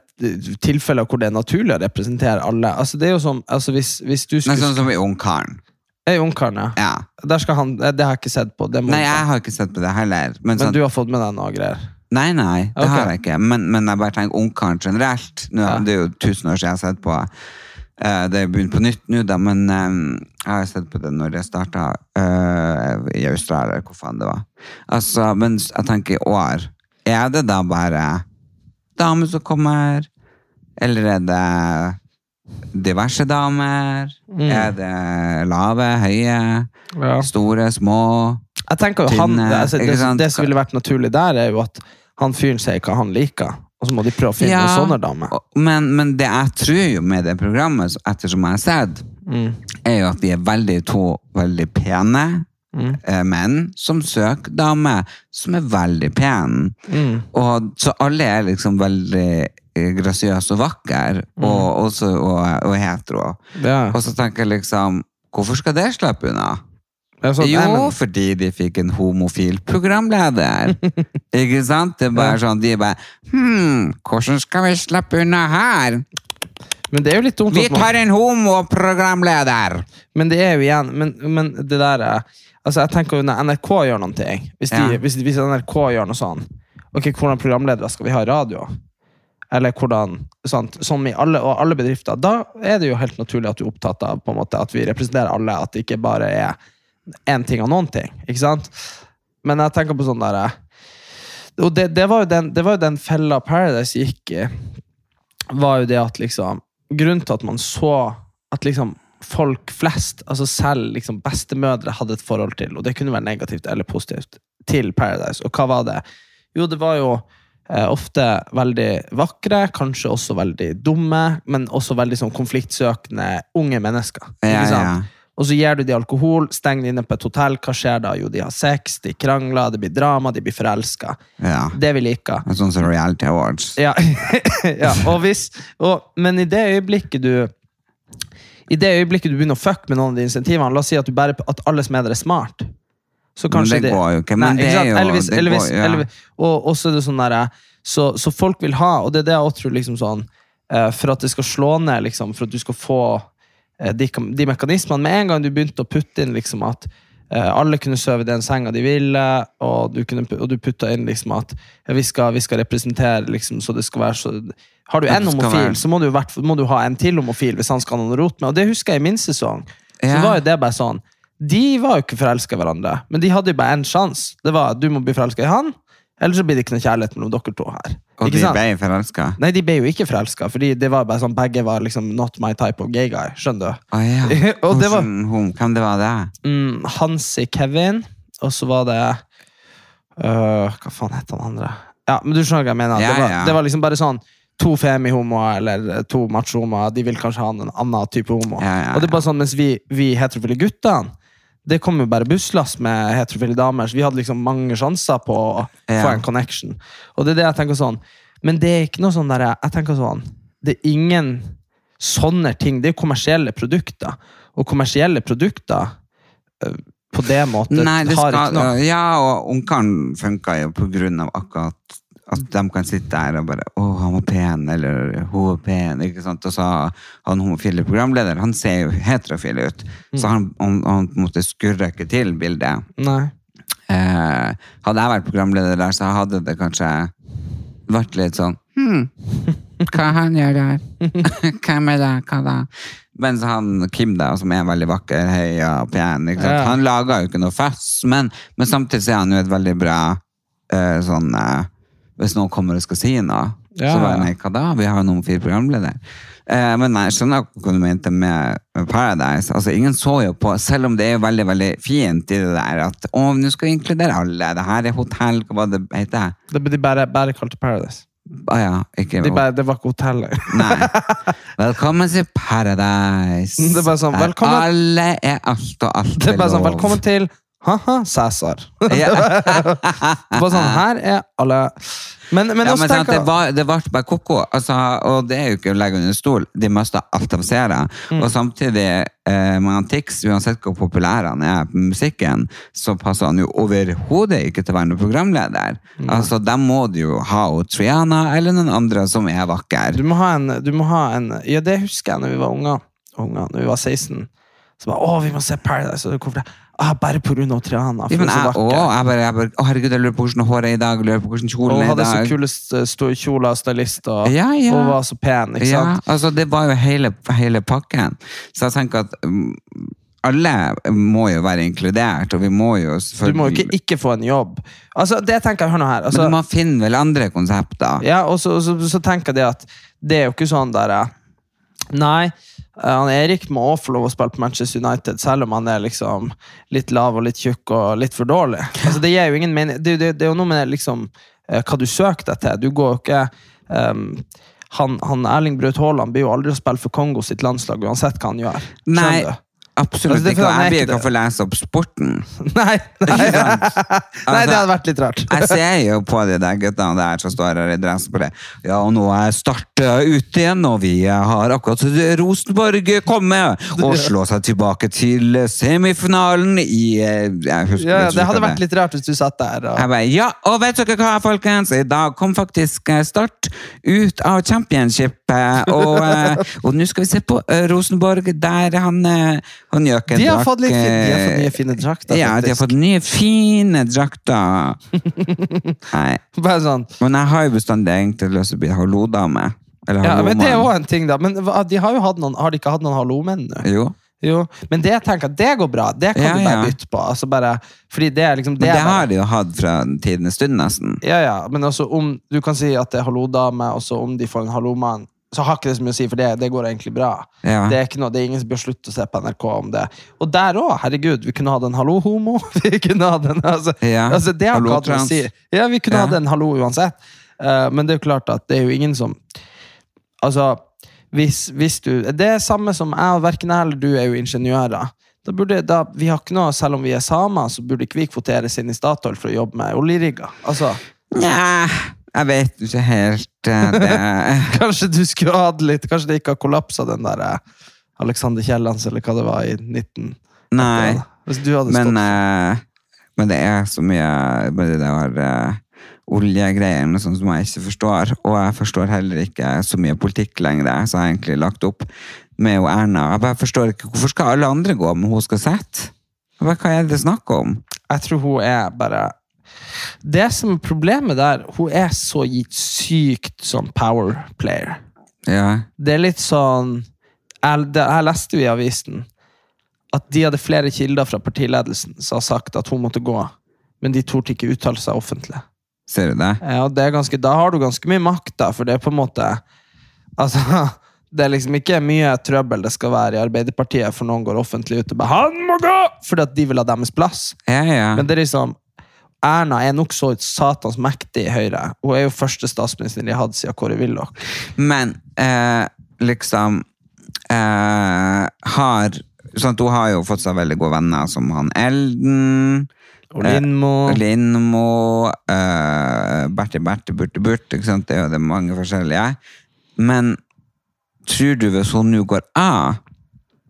tilfeller hvor det er naturlig å representere alle. Altså, det er jo som, altså, Hvis, hvis du Nei, skulle sånn som i Ungkaren. I Ungkaren, ja. Ja. Han, det har jeg ikke sett på. Nei, jeg har ikke sett på det heller. Men Men sånn, du har fått med deg noe greier? Nei, nei, det okay. har jeg ikke. Men, men jeg bare tenker Ungkaren generelt. Nå, Ja. Det er jo tusen år siden jeg har sett på eh, Det er begynt på nytt nå, da, men eh, jeg har sett på det når jeg starta i Australia, eller hvor faen det var. Altså, men jeg tenker i år Er det da bare damer som kommer? Eller er det diverse damer? Mm. Er det lave, høye, Ja. store, små? Jeg tenker jo han, altså, det, det som ville vært naturlig der, er jo at han fyren sier hva han liker, og så må de prøve å finne Ja, noen sånne damer. Men, men det jeg tror jo med det programmet, ettersom jeg har sett, Mm. er jo at de er veldig to veldig pene Mm. eh, menn som søker damer som er veldig pene. Mm. Og, så alle er liksom veldig eh, grasiøse og vakre, og, og, og, og hetero. Mm. Ja. Og så tenker jeg liksom, hvorfor skal det slippe unna? Sånn, jo, men- fordi de fikk en homofil programleder. Ikke sant? Det er bare sånn, de bare Hm, hvordan skal vi slippe unna her? Men det er jo litt dumt Vi tar en homoprogramleder! Men det er jo igjen Men, men det der er- Altså jeg tenker jo Når NRK gjør noen ting Hvis, de, Ja. hvis, hvis NRK gjør noe sånn Ok, hvordan programledere skal vi ha i radio? Eller hvordan sant? Som i alle, og alle bedrifter Da er det jo helt naturlig at du er opptatt av på en måte, At vi representerer alle At det ikke bare er en ting og noen ting Ikke sant? Men jeg tenker på sånn der eh, Og det, det, var jo den, det var jo den fella Paradise gikk i Var jo det at liksom Grunnen til at man så At liksom folk flest, altså selv liksom bestemødre, hadde et forhold til, og det kunne være negativt eller positivt, til Paradise. Og hva var det? Jo, det var jo eh, ofte veldig vakre, kanskje også veldig dumme, men også veldig sånn konfliktsøkende unge mennesker. Ja, ikke sant? ja. Og så gir du de alkohol, stenger de inne på et hotell. Hva skjer da? Jo, de har sex, de krangler, det blir drama, de blir forelska. Ja. Det vi liker. Sånn som Reality Awards. Ja, ja og hvis, og, men i det øyeblikket du I det øyeblikket du begynner å fucke med noen av de insentivene, la oss si at, du bare, at alle som er der, er smart. Så kanskje Men det går jo ikke, men det er jo- Elvis, det Elvis, går- ja. Elvis, og, og så er det sånn der, så, så folk vil ha, og det er det jeg også tror liksom sånn, eh, for at det skal slå ned, liksom, for at du skal få de, de mekanismene. Med en gang du begynte å putte inn liksom at eh, alle kunne sove i den senga de ville, og du, kunne, og du putta inn liksom at vi, skal, vi skal representere liksom, så det skal være så Har du én en homofil, så må du, må du ha en til homofil hvis han skal ha noe rot med. Og det husker jeg i min sesong. Så Ja. var jo det bare sånn De var jo ikke forelska i hverandre, men de hadde jo bare én sjanse. Det var du må bli forelska i han, Eller så blir det ikke noe kjærlighet mellom dere to her. Og de ble forelska? Nei, de ble jo ikke forelska, fordi det var bare sånn, begge var liksom not my type of gay guy. Skjønner du? Oh, ja. Og det var- Hvordan, hvem det var det? Mm, Hansi Kevin, og så var det øh, Hva faen het han andre? Ja, men du skjønner hva jeg mener. Ja, det, var, ja. det var liksom bare sånn to femi-homoer eller to macho-homoer. De vil kanskje ha en annen type homo. Og det er bare sånn, Mens vi, vi heterofile guttene det kom jo bare busslass med heterofile damer, så vi hadde liksom mange sjanser på å Ja. få en connection. Og det er det jeg tenker sånn Men det er ikke noe sånn der, jeg tenker sånn Det er ingen sånne ting. Det er jo kommersielle produkter. Og kommersielle produkter på det måten Nei, det har skal, ikke noe ja, og Ungkaren funka jo på grunn av akkurat at de kan sitte der og bare 'Å, han var pen', eller 'hun var pen'. ikke sant? Og så han homofile programleder, han ser jo heterofil ut. Mm. Så han, han, han på en måte skurrer ikke til bildet. Nei. Eh, hadde jeg vært programleder der, så hadde det kanskje vært litt sånn Hm, hva han gjør der? Hvem er det? Hva da? Mens han Kim, da, som er veldig vakker, høy og pen, ikke? Ja. han lager jo ikke noe fuss, men, men samtidig er han jo et veldig bra eh, sånn eh, Hvis noen kommer og skal si noe, Ja, så bare nei, hva da? Vi har jo en homofil programleder. Eh, men nei, jeg skjønner hva du mente med Paradise. Altså, ingen så jo på, selv om det er veldig veldig fint i det der at å, nå skal vi inkludere alle. Det her er hotell, hva det heter? Det de bare, bare kalt Paradise. Ah, ja, ikke De bare, det var ikke hotellet. Nei. Velkommen til Paradise. Det er bare sånn, velkommen- Alle er alt, og alt Det er bare sånn, velkommen til ha-ha, Cæsar. Bare sånn, her er alle Men, men Ja, men sant, det, var, det ble bare koko, altså, og det er jo ikke å legge under stol. De mista alt av ser. Mm. Og samtidig, eh, med Antix, uansett hvor populær han er på musikken, så passer han jo overhodet ikke til å være noen programleder. Altså, Da må du jo ha og Triana eller noen andre som er vakker. Du må ha en, du må ha en Ja, det husker jeg når vi var unger. unger når vi var 16. Så bare, å, vi må se Paradise. Og det? Ah, bare av Triana. Ja, men jeg, å, jeg bare, jeg bare, å herregud, jeg lurer på hvordan håret er i dag, lurer på hvordan kjolen er i hadde så kule store kjoler og stylist, og Ja, ja. hun var så pen. ikke Ja, sant? altså det var jo hele, hele pakken. Så jeg tenker at um, alle må jo være inkludert, og vi må jo Du må jo ikke ikke få en jobb. Altså, det tenker jeg, Hør nå her. Men Altså, du må finne vel andre konsepter. ja, og så, så, så tenker jeg det at det er jo ikke sånn der eh, Nei, eh, han Erik må også få lov å spille på Manchester United, selv om han er liksom litt lav og litt tjukk og litt for dårlig. Altså, det gir jo ingen mening. Det, det, det er jo noe med liksom, eh, hva du søker deg til. Du går jo ikke um, han, han Erling Braut Haaland blir jo aldri å spille for Kongo sitt landslag, uansett hva han gjør. Nei, du? Absolutt Altså, ikke. Og jeg blir ikke ikke å lese opp sporten. Nei, nei, nei, det hadde vært litt rart. Jeg ser jo på de der guttene der som står her i dress på det. Ja, og nå er Start eh, ute igjen, og vi har akkurat Rosenborg kommet og slå seg tilbake til semifinalen i eh, husker Ja, det hadde vært litt rart hvis du satt der. Og... Jeg bare, ja, og vet dere hva, folkens? I dag kom faktisk eh, Start ut av championshipet, og, eh, og nå skal vi se på eh, Rosenborg, der han, eh, gjøken De har fått litt de har fått eh, nye fine drakter, Ja, de har fått nye fine drakter. Nei, Bare sånn. men jeg har jo bestandig egentlig lyst til å bli hallo-dame. Eller Ja, men Det er jo en ting, da. Men de har jo hatt noen, har de ikke hatt noen hallo-menn nå? Jo, Jo. Men det jeg tenker, det går bra. Det kan Ja, du bare ja. bytte på. Altså bare, fordi det liksom, det, men det bare- har de jo hatt fra tidenes stund, nesten. Ja, ja, men også om du kan si at det er hallo-dame, og så om de får en hallo-mann, så har ikke det så mye å si, for det, det går egentlig bra. Ja. Det er noe, det er ingen som bør slutte å se på NRK om det. Og der òg, herregud, vi kunne hatt en hallo-homo. Vi kunne hatt en altså, Ja, altså, Det har ikke hatt noe å si. Ja, vi kunne Ja. hatt en hallo uansett. Uh, men det er jo klart at det er jo ingen som Altså, hvis, hvis du Det er samme som jeg verken jeg eller du er jo ingeniører. Da burde, da, vi har ikke noe, Selv om vi er samer, så burde ikke vi kvoteres inn i Statoil for å jobbe med oljerigger. Altså, Nja, jeg vet ikke helt uh, det. Kanskje du skulle hatt litt Kanskje det ikke har kollapsa den der uh, Alexander Kiellands, eller hva det var, i 19... Nei. Hvis du hadde Men, eh, men det er så mye med det der uh, oljegreiene sånn som jeg ikke forstår. Og jeg forstår heller ikke så mye politikk lenger, så jeg har egentlig lagt opp med jo Erna. Jeg bare forstår ikke, Hvorfor skal alle andre gå, men hun skal sitte? Hva er det snakk om? Jeg tror hun er bare Det som er problemet der, hun er så gitt sykt sånn power player. Ja, Det er litt sånn Jeg, det, jeg leste vi i avisen at de hadde flere kilder fra partiledelsen som har sagt at hun måtte gå, men de torde ikke uttale seg offentlig. Ser du det? Ja, det ganske, da har du ganske mye makt, da, for det er på en måte Altså, det er liksom ikke mye trøbbel det skal være i Arbeiderpartiet for noen går offentlig ut og bare 'Han må gå!' fordi at de vil ha deres plass. Ja, ja. Men det er liksom Erna er nok så satans mektig i Høyre. Hun er jo første statsminister de har hatt siden Kåre Willoch. Men eh, liksom eh, har sånn Hun har jo fått seg veldig gode venner, som han Elden. Og Lindmo. Lindmo, eh, Berti Berti Burti Burt. Ikke sant? Det er jo det mange forskjellige. Men tror du hvis hun nå går av,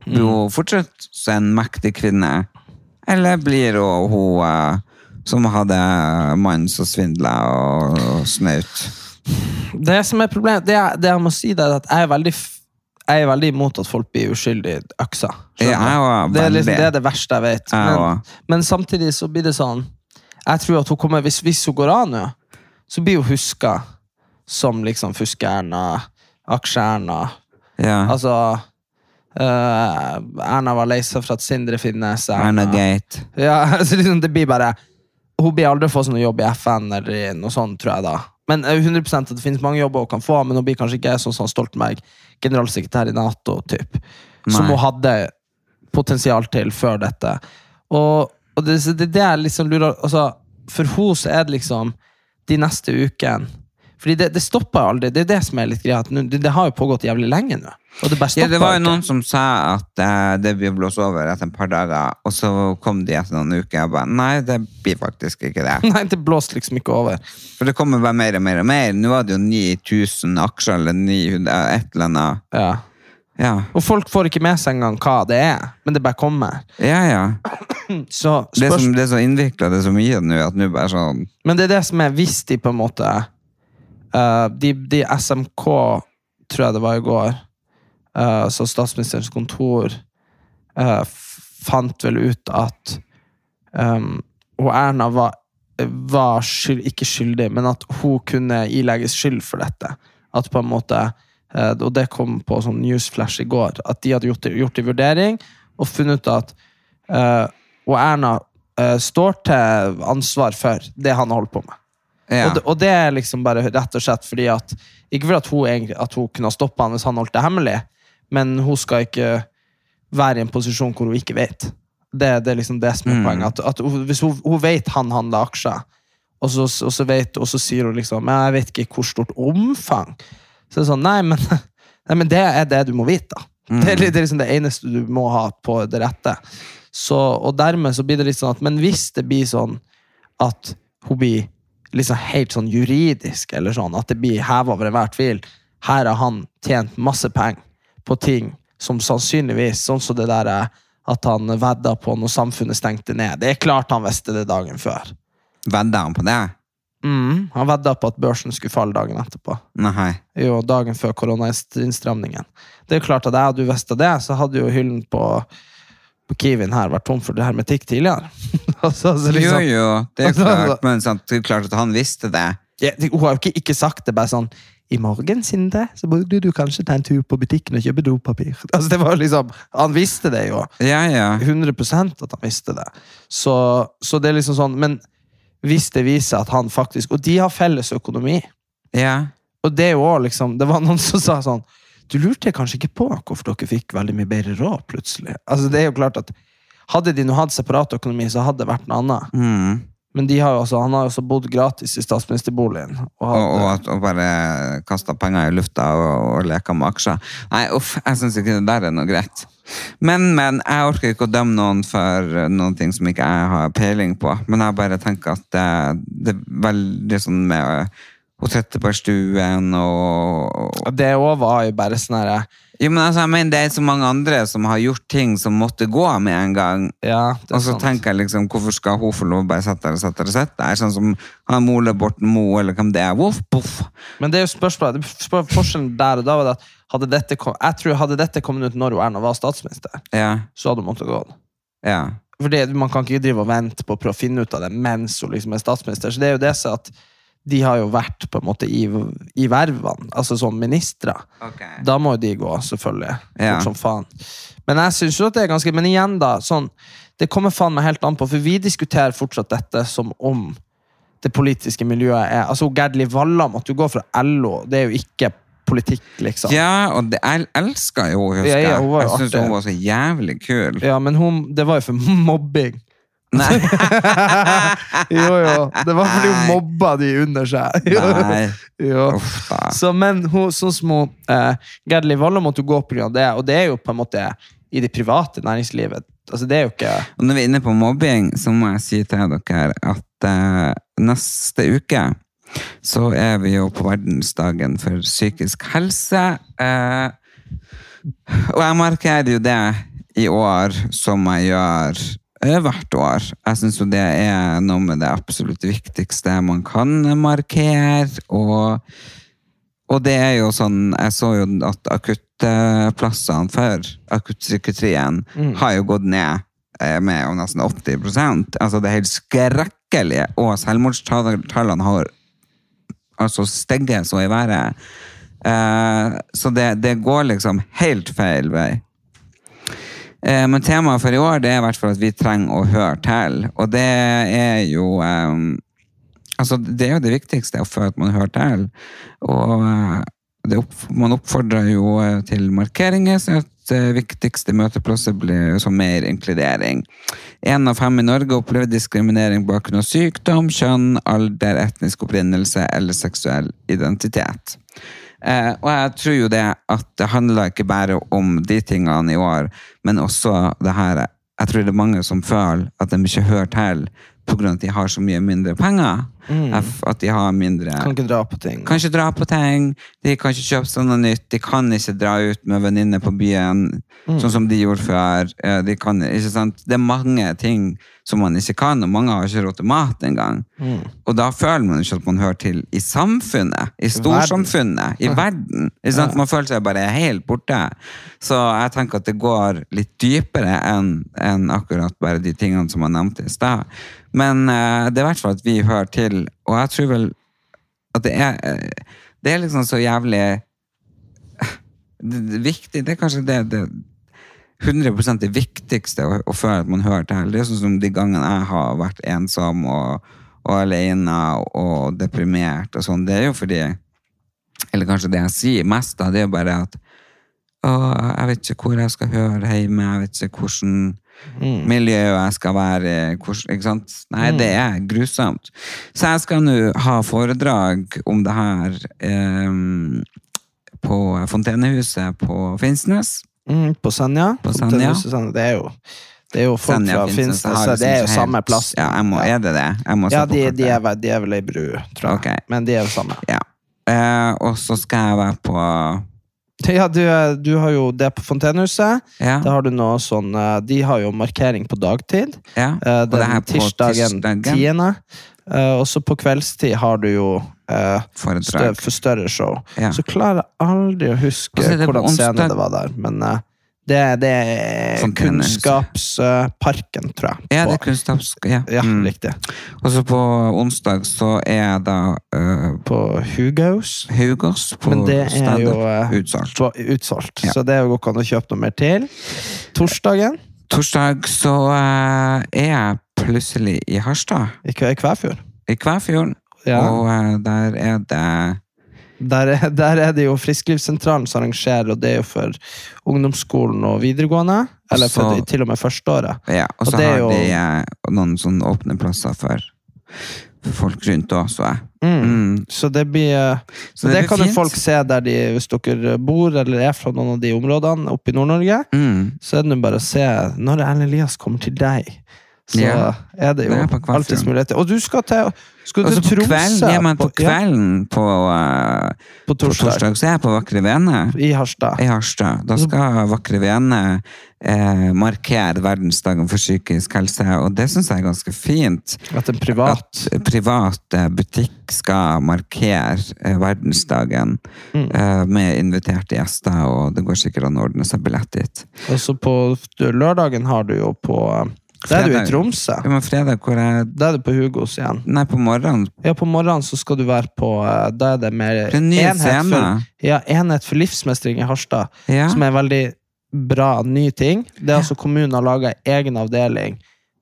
blir hun fortsatt en mektig kvinne? Eller blir hun hun eh, som hadde mannen som svindla og, og snaut? Det som er problemet, det, det jeg må si, det er at jeg er veldig jeg er veldig imot at folk blir uskyldig øksa. Det, liksom, det er det verste jeg vet. Men, men samtidig så blir det sånn Jeg tror at hun kommer, hvis, hvis hun går av nå, så blir hun huska som liksom Fuskeerna, Aksje-Erna. Ja. Altså uh, Erna var lei seg for at Sindre finnes. Erna Gate. Ja, altså liksom det blir bare Hun blir aldri få sånn jobb i FN eller noe sånt, tror jeg da. Men eh, 100% at det finnes mange jobber hun kan få, men hun blir kanskje ikke sånn som Stoltenberg, generalsekretær i Nato, typ. Som hun hadde potensial til før dette. Og, og det, det, det er liksom lurer altså, For henne så er det liksom de neste ukene Fordi det, det stopper aldri. Det er det som er litt greia. Det, det har jo pågått jævlig lenge nå. Og det bare Ja, det var jo noen som sa at eh, det vil blåse over etter et par dager, og så kom de etter noen uker og bare Nei, det blir faktisk ikke det. Nei, det blåste liksom ikke over. For det kommer bare mer og mer og mer. Nå var det jo 9000 aksjer, eller 900, eh, et eller annet. Ja. Ja, Og folk får ikke med seg engang hva det er, men det bare kommer. ja. ja. Så Det, er som, det er så innvikla, det er så mye nå, at nå bare sånn men det er det som er hvis de på en måte eh, de, de SMK, tror jeg det var i går, uh, så statsministerens kontor uh, fant vel ut at um, og Erna var, var skyld, ikke skyldig, men at hun kunne ilegges skyld for dette. At på en måte Og det kom på sånn newsflash i går. At de hadde gjort, gjort en vurdering og funnet ut at Og Erna står til ansvar for det han holder på med. Ja. Og, det, og det er liksom bare rett og slett fordi at Ikke fordi at hun, egentlig, at hun kunne ha stoppa han hvis han holdt det hemmelig, men hun skal ikke være i en posisjon hvor hun ikke vet. Det, det er liksom det som er Mm. poenget. At, at hvis hun, hun vet han handler aksjer, og så, og, så vet, og så sier hun liksom «Ja, Jeg vet ikke hvor stort omfang. Så det er sånn, nei, men, nei, men det er det du må vite. da. Det, er, det er liksom det eneste du må ha på det rette. Så, og dermed så blir det litt sånn at Men hvis det blir sånn at hun blir liksom helt sånn juridisk, eller sånn, at det blir heva over enhver tvil Her har han tjent masse penger på ting som sannsynligvis Sånn som det der eh, at han vedda på når samfunnet stengte ned. Det er klart han visste det dagen før. Vedda han på det? Mm, han vedda på at børsen skulle falle dagen etterpå. Nei. Jo, dagen før koronainnstramningen. Det er klart at jeg hadde visst det, så hadde jo hyllen på Kiwien her vært tom for hermetikk tidligere. altså, altså, Jo, liksom, jo, det er Altså, klart, men sant, det er klart at han visste det. Ja, hun har jo ikke, ikke sagt det bare sånn I morgen, Sindre, så burde du kanskje ta en tur på butikken og kjøpe dopapir. Altså, det var liksom, Han visste det jo. Ja, ja. 100% at han visste det. Så, så det er liksom sånn Men hvis det viser at han faktisk Og de har felles økonomi. Ja. Og det er jo òg liksom Det var noen som sa sånn Du lurte kanskje ikke på hvorfor dere fikk veldig mye bedre råd plutselig? Altså, det er jo klart at Hadde de nå hatt separat økonomi, så hadde det vært noe annet. Mm. Men de har også, han har jo også bodd gratis i statsministerboligen. Og Og, hadde, og, at- og bare kasta penger i lufta og, og leka med aksjer. Nei, uff, jeg syns ikke det der er noe greit. Men, men, jeg orker ikke å dømme noen for noen ting som ikke jeg har peiling på. Men jeg bare tenker at det, det er veldig sånn med eh, hun Trettebergstuen og Og det òg var jo bare sånn herre Jo, men altså, jeg mener det er så mange andre som har gjort ting som måtte gå med en gang. Ja, Og så sant. tenker jeg liksom, hvorfor skal hun få lov å bare sette der og sette der og sette der? Sånn som han Mole Borten Moe, eller hvem det er. Voff, poff. Men det er jo spørsmålet det er spør- Forskjellen der og da var det at hadde dette kom, jeg tror hadde dette kommet ut når Erna var statsminister, Ja, så hadde hun måttet gå. ja. Fordi Man kan ikke drive og vente på å prøve å finne ut av det mens hun liksom er statsminister. Så det er jo det så at de har jo vært på en måte i, i vervene, altså som ministre. Da må jo de gå, selvfølgelig. Ja. Som faen. Men jeg synes jo at det er ganske Men igjen, da. sånn Det kommer faen meg helt an på, for vi diskuterer fortsatt dette som om det politiske miljøet er. Altså, Gerd Liv Valla måtte jo gå fra LO, det er jo ikke politikk, liksom. Ja, og det, jeg elska jo husker Ja, jeg. ja, jo jeg syns hun var så jævlig kul. Ja, men hun, det var jo for mobbing. Nei. Jo, jo. Det var fordi hun mobba de under seg. Jo. Jo. Så, men hun, sånn som hun, eh, Gerd Liv måtte gå pga. det, og det er jo på en måte i det private næringslivet. Altså, det er jo ikke Og når vi er inne på mobbing, så må jeg si til dere at eh, neste uke så er vi jo på verdensdagen for psykisk helse. Eh, og jeg markerer jo det i år som jeg gjør hvert år. Jeg syns jo det er noe med det absolutt viktigste man kan markere. Og, og det er jo sånn Jeg så jo at akuttplassene for akuttpsykiatrien har jo gått ned eh, med nesten 80% Altså Det er helt skrekkelig. Og selvmordstallene har altså steget så i været. Eh, så det, det går liksom helt feil vei. Eh, men temaet for i år det er i hvert fall at vi trenger å høre til. Og det er jo eh, Altså, det er jo det viktigste, å føle at man hører til. Og eh, opp, man oppfordrer jo til markeringer, så viktigste møteplasser blir som mer inkludering. Én av fem i Norge opplever diskriminering på bakgrunn av sykdom, kjønn, alder, etnisk opprinnelse eller seksuell identitet. Eh, og jeg tror jo det at det handler ikke bare om de tingene i år, men også det her Jeg tror det er mange som føler at de ikke hører til pga. at de har så mye mindre penger. At- At de har mindre Kan ikke dra på ting. kan ikke dra på ting, de kan ikke kjøpe seg noe nytt, de kan ikke dra ut med venninner på byen, sånn som de gjorde før. De kan? Det er mange ting som man ikke kan, og mange har ikke råd til mat engang. Og da føler man ikke at man hører til i samfunnet, i storsamfunnet, i verden. Sant? Man føler seg bare helt borte. Så jeg tenker at det går litt dypere enn en akkurat bare de tingene som jeg nevnte i stad. Men uh, det er i hvert fall at vi hører til, og jeg tror vel at det er, eh, det er liksom så jævlig det, det, viktig, det er kanskje det, det 100 det viktigste å, å føle at man hører til. Det er sånn som de gangene jeg har vært ensom og, og alene og deprimert og sånn, det er jo fordi Eller kanskje det jeg sier mest, da, det er jo bare at å, jeg vet ikke hvor jeg skal høre hjemme, jeg vet ikke hvordan miljø jeg skal være Ikke sant? Nei, det er grusomt. Så jeg skal nå ha foredrag om det her um, på Fontenehuset på Finnsnes. Mm, på Senja. På Senja. Det er jo, det er jo folk Senja, fra Finnsnes, så liksom det er jo samme plass. Ja, må, er det det? Ja, de, de, er, de er vel ei bru, tror jeg. Okay. Men de er jo samme. Ja. Eh, og så skal jeg være på Ja, du, er- du har jo det på Fontenehuset. Ja. Da har du noe sånn eh, De har jo markering på dagtid. ja. eh, Og Den på tirsdagen tirsdagen. 10. Uh, Og så på kveldstid har du jo eh, stø, for større show. Ja. Så klarer jeg aldri å huske Og hvordan onsdag. det var der. Men eh, det, det er sånn Kunnskapsparken, tror jeg. Ja, det er kunnskaps... Ja. ja, Mm. riktig. Og så på onsdag så er da eh, På Hugos. Hugos på Men det er jo eh, Utsolgt. utsolgt. Ja. Så det går ikke an å kjøpe noe mer til. Torsdagen Torsdag så uh, er jeg plutselig i Harstad, i Kvæfjord. i Kvæfjorden. Ja. Og der er det Der, er- der er det jo Frisklivssentralen som arrangerer, og det er jo for ungdomsskolen og videregående. Eller for Så- til og med førsteåret. Ja, og så det har jo- de eh, noen sånne åpne plasser for, for folk rundt òg, så jeg. Mm. Mm. Så det blir eh, Så det, det blir kan jo fint. folk se der de, hvis dere bor eller er fra noen av de områdene oppe i Nord-Norge. Mm. Så er det nå bare å se når Erlend Elias kommer til deg. Så Ja, er det jo på alltids muligheter. Og du skal til, skal Og til på Tromsø kvelden, ja, men på ja, kvelden på, eh, på på torsdag, torsdag så er jeg på Vakre Vene i Harstad. i Harstad. Da skal Vakre Vene eh, markere verdensdagen for psykisk helse, og det syns jeg er ganske fint. At en privat At privat eh, butikk skal markere eh, verdensdagen Mm. eh, med inviterte gjester, og det går sikkert an å ordne seg billett dit. Og så på lørdagen har du jo på Da er du i Tromsø. Ja, men fredag hvor jeg Da er du på Hugos igjen. Nei, på morgenen. Ja, på morgenen så skal du være på eh, Da er det mer Det er en ny scene. for, ja, Enhet for livsmestring i Harstad. Ja. Som er en veldig bra ny ting. Det er altså Kommunen har laga egen avdeling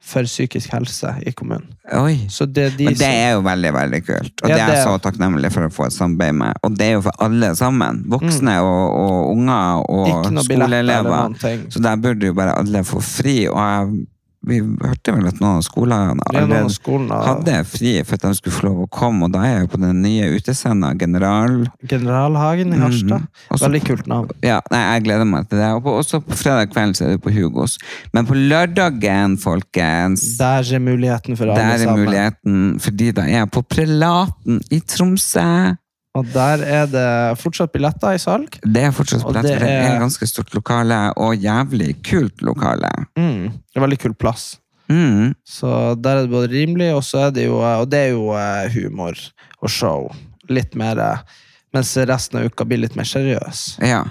for psykisk helse i kommunen. Det er de Men det er jo veldig, veldig kult. Og Ja, det er jeg er- så takknemlig for å få et samarbeid med. Og det er jo for alle sammen. Voksne og, og unger Mm. Og skoleelever. Så der burde jo bare alle få fri. Og jeg, vi hørte vel at noen av skolene allerede skolene hadde fri for at de skulle få lov å komme. Og da er jeg på den nye utescenen, General. Generalhagen i Harstad. Mm. Også, Veldig kult navn. Ja, nei, jeg gleder meg til det. Og på, også på fredag kveld så er det på Hugos. Men på lørdagen, folkens Der er muligheten for alle sammen. Der er muligheten, fordi da er jeg på Prelaten i Tromsø. Og der er det fortsatt billetter i salg. Det er fortsatt billetter. det er en ganske stort lokale, og jævlig kult lokale. Mm. Det er veldig kul plass. Mm. Så der er det både rimelig, og så er det jo Og det er jo eh, humor og show. Litt mer eh, Mens resten av uka blir litt mer seriøs. Ja.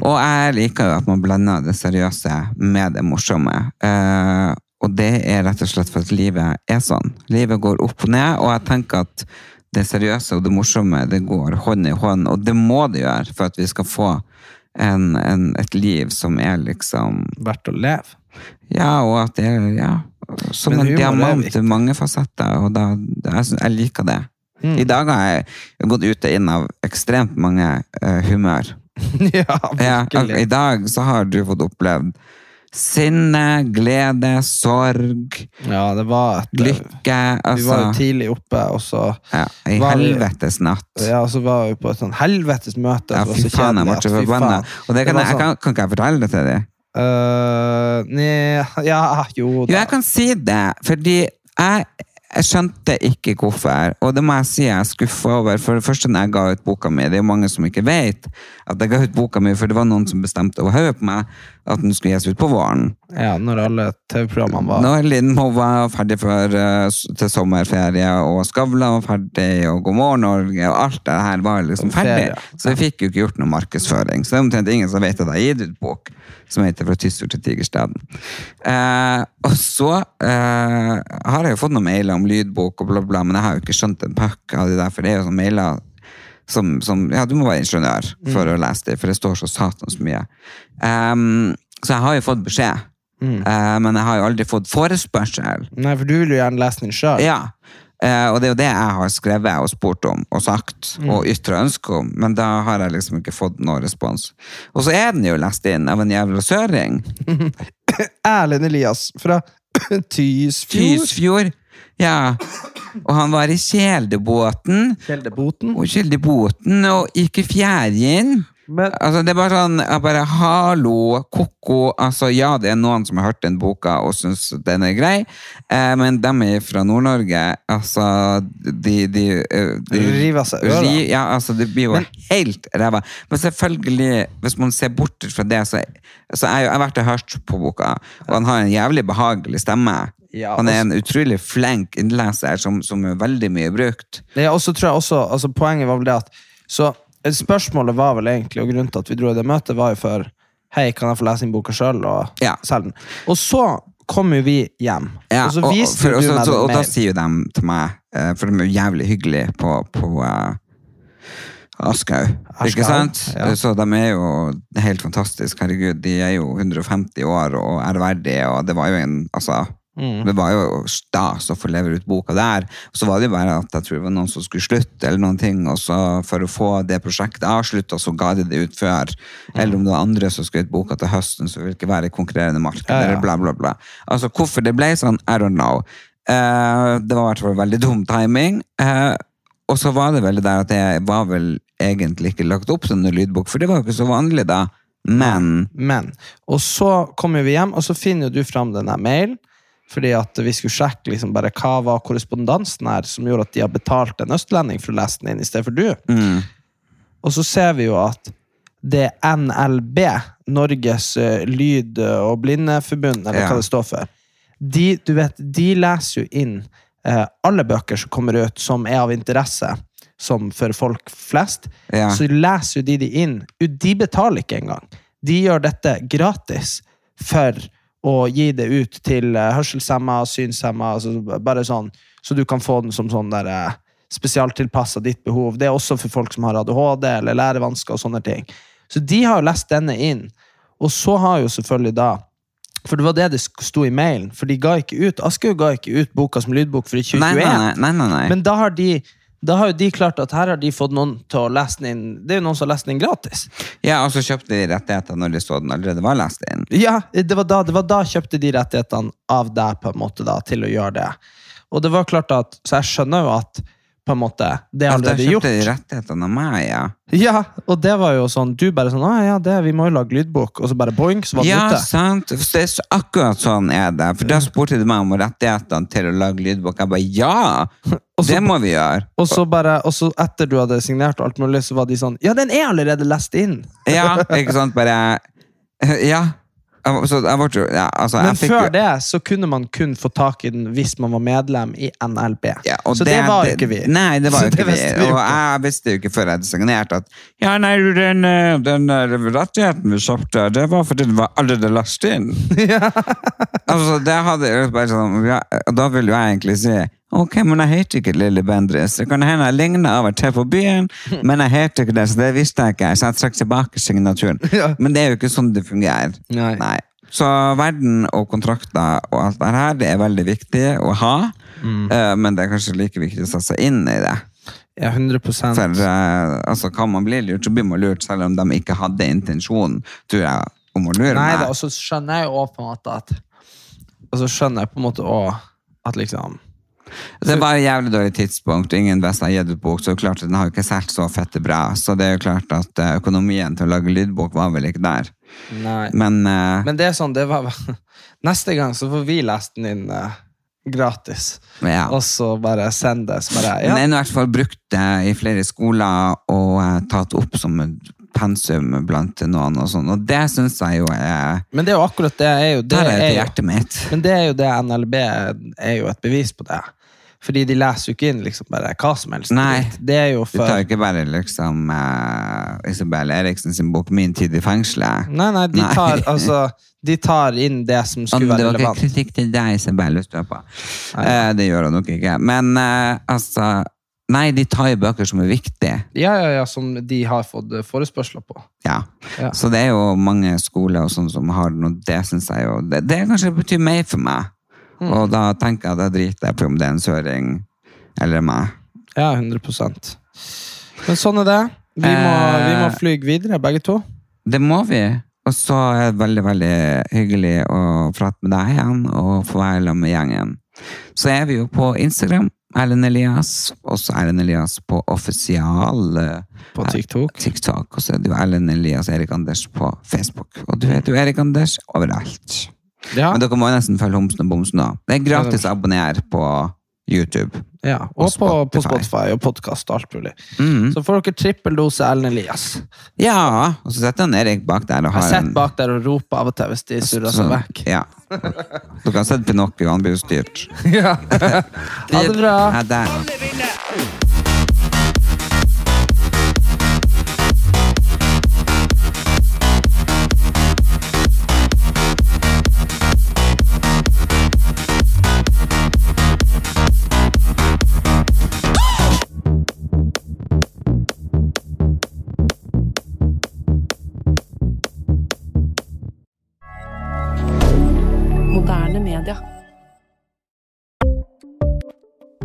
Og jeg liker jo at man blander det seriøse med det morsomme. Uh, og det er rett og slett for at livet er sånn. Livet går opp og ned, og jeg tenker at det seriøse og det morsomme det går hånd i hånd, og det må det gjøre for at vi skal få en, en, et liv som er liksom Verdt å leve. Ja, og at det er ja, som en diamant til mange fasetter, og da, jeg, jeg liker det. Mm. I dag har jeg gått ut og inn av ekstremt mange uh, humør. ja, Ja. I dag så har du fått opplevd sinne, glede, sorg, Ja, det var et lykke. Vi var jo Altså, tidlig oppe, og så ja, I helvetes natt. ja, og så var vi på et sånn helvetes møte. Ja, fy faen, jeg ble så forbanna. Og det kan, det jeg, jeg kan, kan ikke jeg fortelle det til deg? sånn, øh, nei, ja, jo Jo, jeg kan si det, fordi jeg, jeg skjønte ikke hvorfor, og det må jeg si jeg er skuffa over. For det første, når jeg ga ut boka mi, det er jo mange som ikke vet at jeg ga ut boka mi, for det var noen som bestemte over hodet på meg at den skulle gis ut på våren. Ja, når alle TV-programmene var Når Lindmo var ferdig for, eh, til sommerferie, og Skavlan var ferdig, og God morgen Norge, og alt det her var liksom ferdig. Så vi fikk jo ikke gjort noe markedsføring. Så det er omtrent ingen som vet at jeg har gitt ut bok som heter Fra Tysfjord til Tigerstaden. Eh, og så eh, har jeg jo fått noen mailer om lydbok og bla, bla, men jeg har jo ikke skjønt en pakke av det der, for det er jo sånne mailer som, som Ja, du må være ingeniør for å lese det, for det står så satans mye. Um, så jeg har jo fått beskjed. Eh, men jeg har jo aldri fått forespørsel. Nei, for du vil jo gjerne lese den sjøl. Ja, Uh, og det er jo det jeg har skrevet og spurt om og sagt og ytra ønske om, men da har jeg liksom ikke fått noen respons. Og så er den jo lest inn av en jævla søring. Erlend Elias fra Tysfjord. Tysfjord. Ja. Og han var i Kjeldebåten. Kjeldeboten. Og Kjeldebåten og ikke Fjærgjen. Men Altså, det er bare sånn bare, Hallo, ko-ko. Altså, ja, det er noen som har hørt den boka og syns den er grei, eh, men de er fra Nord-Norge. Altså, de, de, eh, de River seg øra. ri- Ja, altså, det blir jo Men- helt ræva. Men selvfølgelig, hvis man ser bort fra det, så, så er jo, jeg har vært og hørt på boka, og han har en jævlig behagelig stemme. Ja, han er en utrolig flink innleser som, som er veldig mye brukt. Ja, og så tror jeg også, altså Poenget var vel det at Så eh, Spørsmålet var vel egentlig, og grunnen til at vi dro i det møtet, var jo for Hei, kan jeg få lese inn boka sjøl og Ja. selge den? Og så kom jo vi hjem, Ja, og så og, for, og, så, så, og da sier jo de til meg, eh, for de er jo jævlig hyggelige på, på uh, Aschhaug, ikke sant? ja. Så de er jo helt fantastiske. Herregud, de er jo 150 år og ærverdige, og det var jo en altså, Mm. Det var jo stas å få levere ut boka der. Og så var det jo bare at jeg tror det var noen som skulle slutte, eller noen ting, og så for å få det prosjektet avslutta, så ga de det ut før. Mm. Eller om det var andre som skulle ut boka til høsten, så ville det ikke være i konkurrerende marked, Ja, ja. eller bla, bla, bla. Altså, hvorfor det ble sånn, I don't know. Uh, det var i hvert fall veldig dum timing. Uh, og så var det vel det der at jeg var vel egentlig ikke lagt opp som lydbok, for det var jo ikke så vanlig da. Men Men, og så kommer vi hjem, og så finner du fram denne mailen. Fordi at vi skulle sjekke liksom bare hva var korrespondansen her som gjorde at de har betalt en østlending for å lese den inn i stedet for du. mm, Og så ser vi jo at det er NLB, Norges eh, lyd- og blindeforbund, eller Ja. hva det står for, de, du vet, de leser jo inn eh, alle bøker som kommer ut som er av interesse, som for folk flest. Ja. Så leser jo de de inn. De betaler ikke engang. De gjør dette gratis for å gi det ut til uh, hørselshemma, synshemma, altså bare sånn, så du kan få den som sånn der uh, spesialtilpassa ditt behov. Det er også for folk som har ADHD eller lærevansker og sånne ting. Så de har jo lest denne inn. Og så har jo selvfølgelig da For det var det det sto i mailen. For de ga ikke ut Aschehoug ga ikke ut boka som lydbok for i 2021. Nei, nei, nei. nei, nei, nei. Men da har de da har jo de klart at her har de fått noen til å lese den inn Det er jo noen som har lest den inn gratis. Ja, Og så kjøpte de rettigheter når de så den allerede var lest inn. Ja, det var da, det var da kjøpte de rettighetene av deg på en måte da, til å gjøre det. Og det var klart at, Så jeg skjønner jo at på en måte, det er allerede gjort. kjøpte de rettighetene av meg, ja. Ja, og det var jo sånn Du bare sånn Å ja, det, vi må jo lage lydbok. Og så bare boing, så var den Ja, ute. sant. Det er akkurat sånn er det. For da spurte de meg om rettighetene til å lage lydbok. Jeg bare ja! Også, Det må vi gjøre. Og så bare, og så etter du hadde signert og alt mulig, så var de sånn Ja, den er allerede lest inn! Ja, ikke sant? Bare Ja. Jeg- Så jeg ble jo ja, altså, Men jeg fikk før jo- det så kunne man kun få tak i den hvis man var medlem i NLB. Ja, og så det, var jo ikke vi. Nei, det var Så jo ikke vi. vi Og jeg visste jo ikke før jeg hadde signert at ja, nei, du, den, eh, den eh, rettigheten vi kjøpte, det var fordi den var allerede lagt inn. altså, det hadde jo bare sånn, ja, Da ville jo jeg egentlig si ok, men jeg heter ikke Lille Bendriss. Det kan hende jeg ligner av og til på byen, men jeg heter ikke det, så det visste jeg ikke. Så jeg trakk tilbake signaturen. Ja. Men det er jo ikke sånn det fungerer. Nei. Så verden og kontrakter og alt det her, det er veldig viktig å ha. Mm. Eh, men det er kanskje like viktig å sette seg inn i det. Ja, 100 For altså, kan man bli lurt, så blir man lurt, selv om de ikke hadde intensjonen, tror jeg, om å lure Nei meg. Nei, og så skjønner jeg jo på en måte at Og så skjønner jeg på en måte òg at liksom Det var et jævlig dårlig tidspunkt. Ingen best har gitt ut bok, så klart den har jo ikke solgt så fette bra. Så det er jo klart at eh, økonomien til å lage lydbok var vel ikke der. Nei. Men, uh, Men det er sånn, det var Neste gang så får vi lest den inn Uh, gratis. ja. Og så bare send det. Bare, ja. Men den er i hvert fall brukt det i flere skoler og tatt opp som pensum blant noen og sånn, og det syns jeg jo er Men det er jo akkurat det. Er jo, det Der er det er hjertet mitt. men det er jo det NLB er jo et bevis på det. Fordi de leser jo ikke inn liksom bare hva som helst. Nei. Det er jo Du tar jo ikke bare liksom uh, Isabel Eriksen sin bok 'Min tid i fengselet'. Nei, nei, de Nei. tar, altså, de tar inn det som skulle være relevant. det var ikke kritikk til deg, Isabel. Hvis du er på. Nei. Eh, det gjør hun nok ikke. Men uh, altså Nei, de tar jo bøker som er viktige. Ja, ja, ja, som de har fått eh, forespørsler på. Ja. Ja. Så det er jo mange skoler og sånn som har noe det syns jeg jo Det, det kanskje betyr mer for meg. Mm. Og da tenker jeg at jeg driter jeg på om det er en søring eller meg. Ja, 100% Men sånn er det. Vi må, Eh. vi må fly videre, begge to. Det må vi. Og så er det veldig veldig hyggelig å prate med deg igjen og få være sammen med gjengen. Så er vi jo på Instagram, Erlend Elias. Også Erlend Elias på offisial eh, På TikTok. TikTok. Og så er det jo Erlend Elias Erik Anders på Facebook. Og du heter jo Erik Anders overalt. Ja, Men dere må jo nesten følge Homsen og Bomsen da. Det er gratis å abonnere på YouTube. ja. og Og på, på Spotify. Spotify og podkast og alt mulig. Mm. Så får dere trippeldose Ellen Elias. Ja, og så setter han Erik bak der og Jeg har sitter bak der og roper av og til hvis de surrer seg vekk. Ja. Dere har sett Pinocchio, han blir jo styrt. Ja. Ha det bra. Ha det.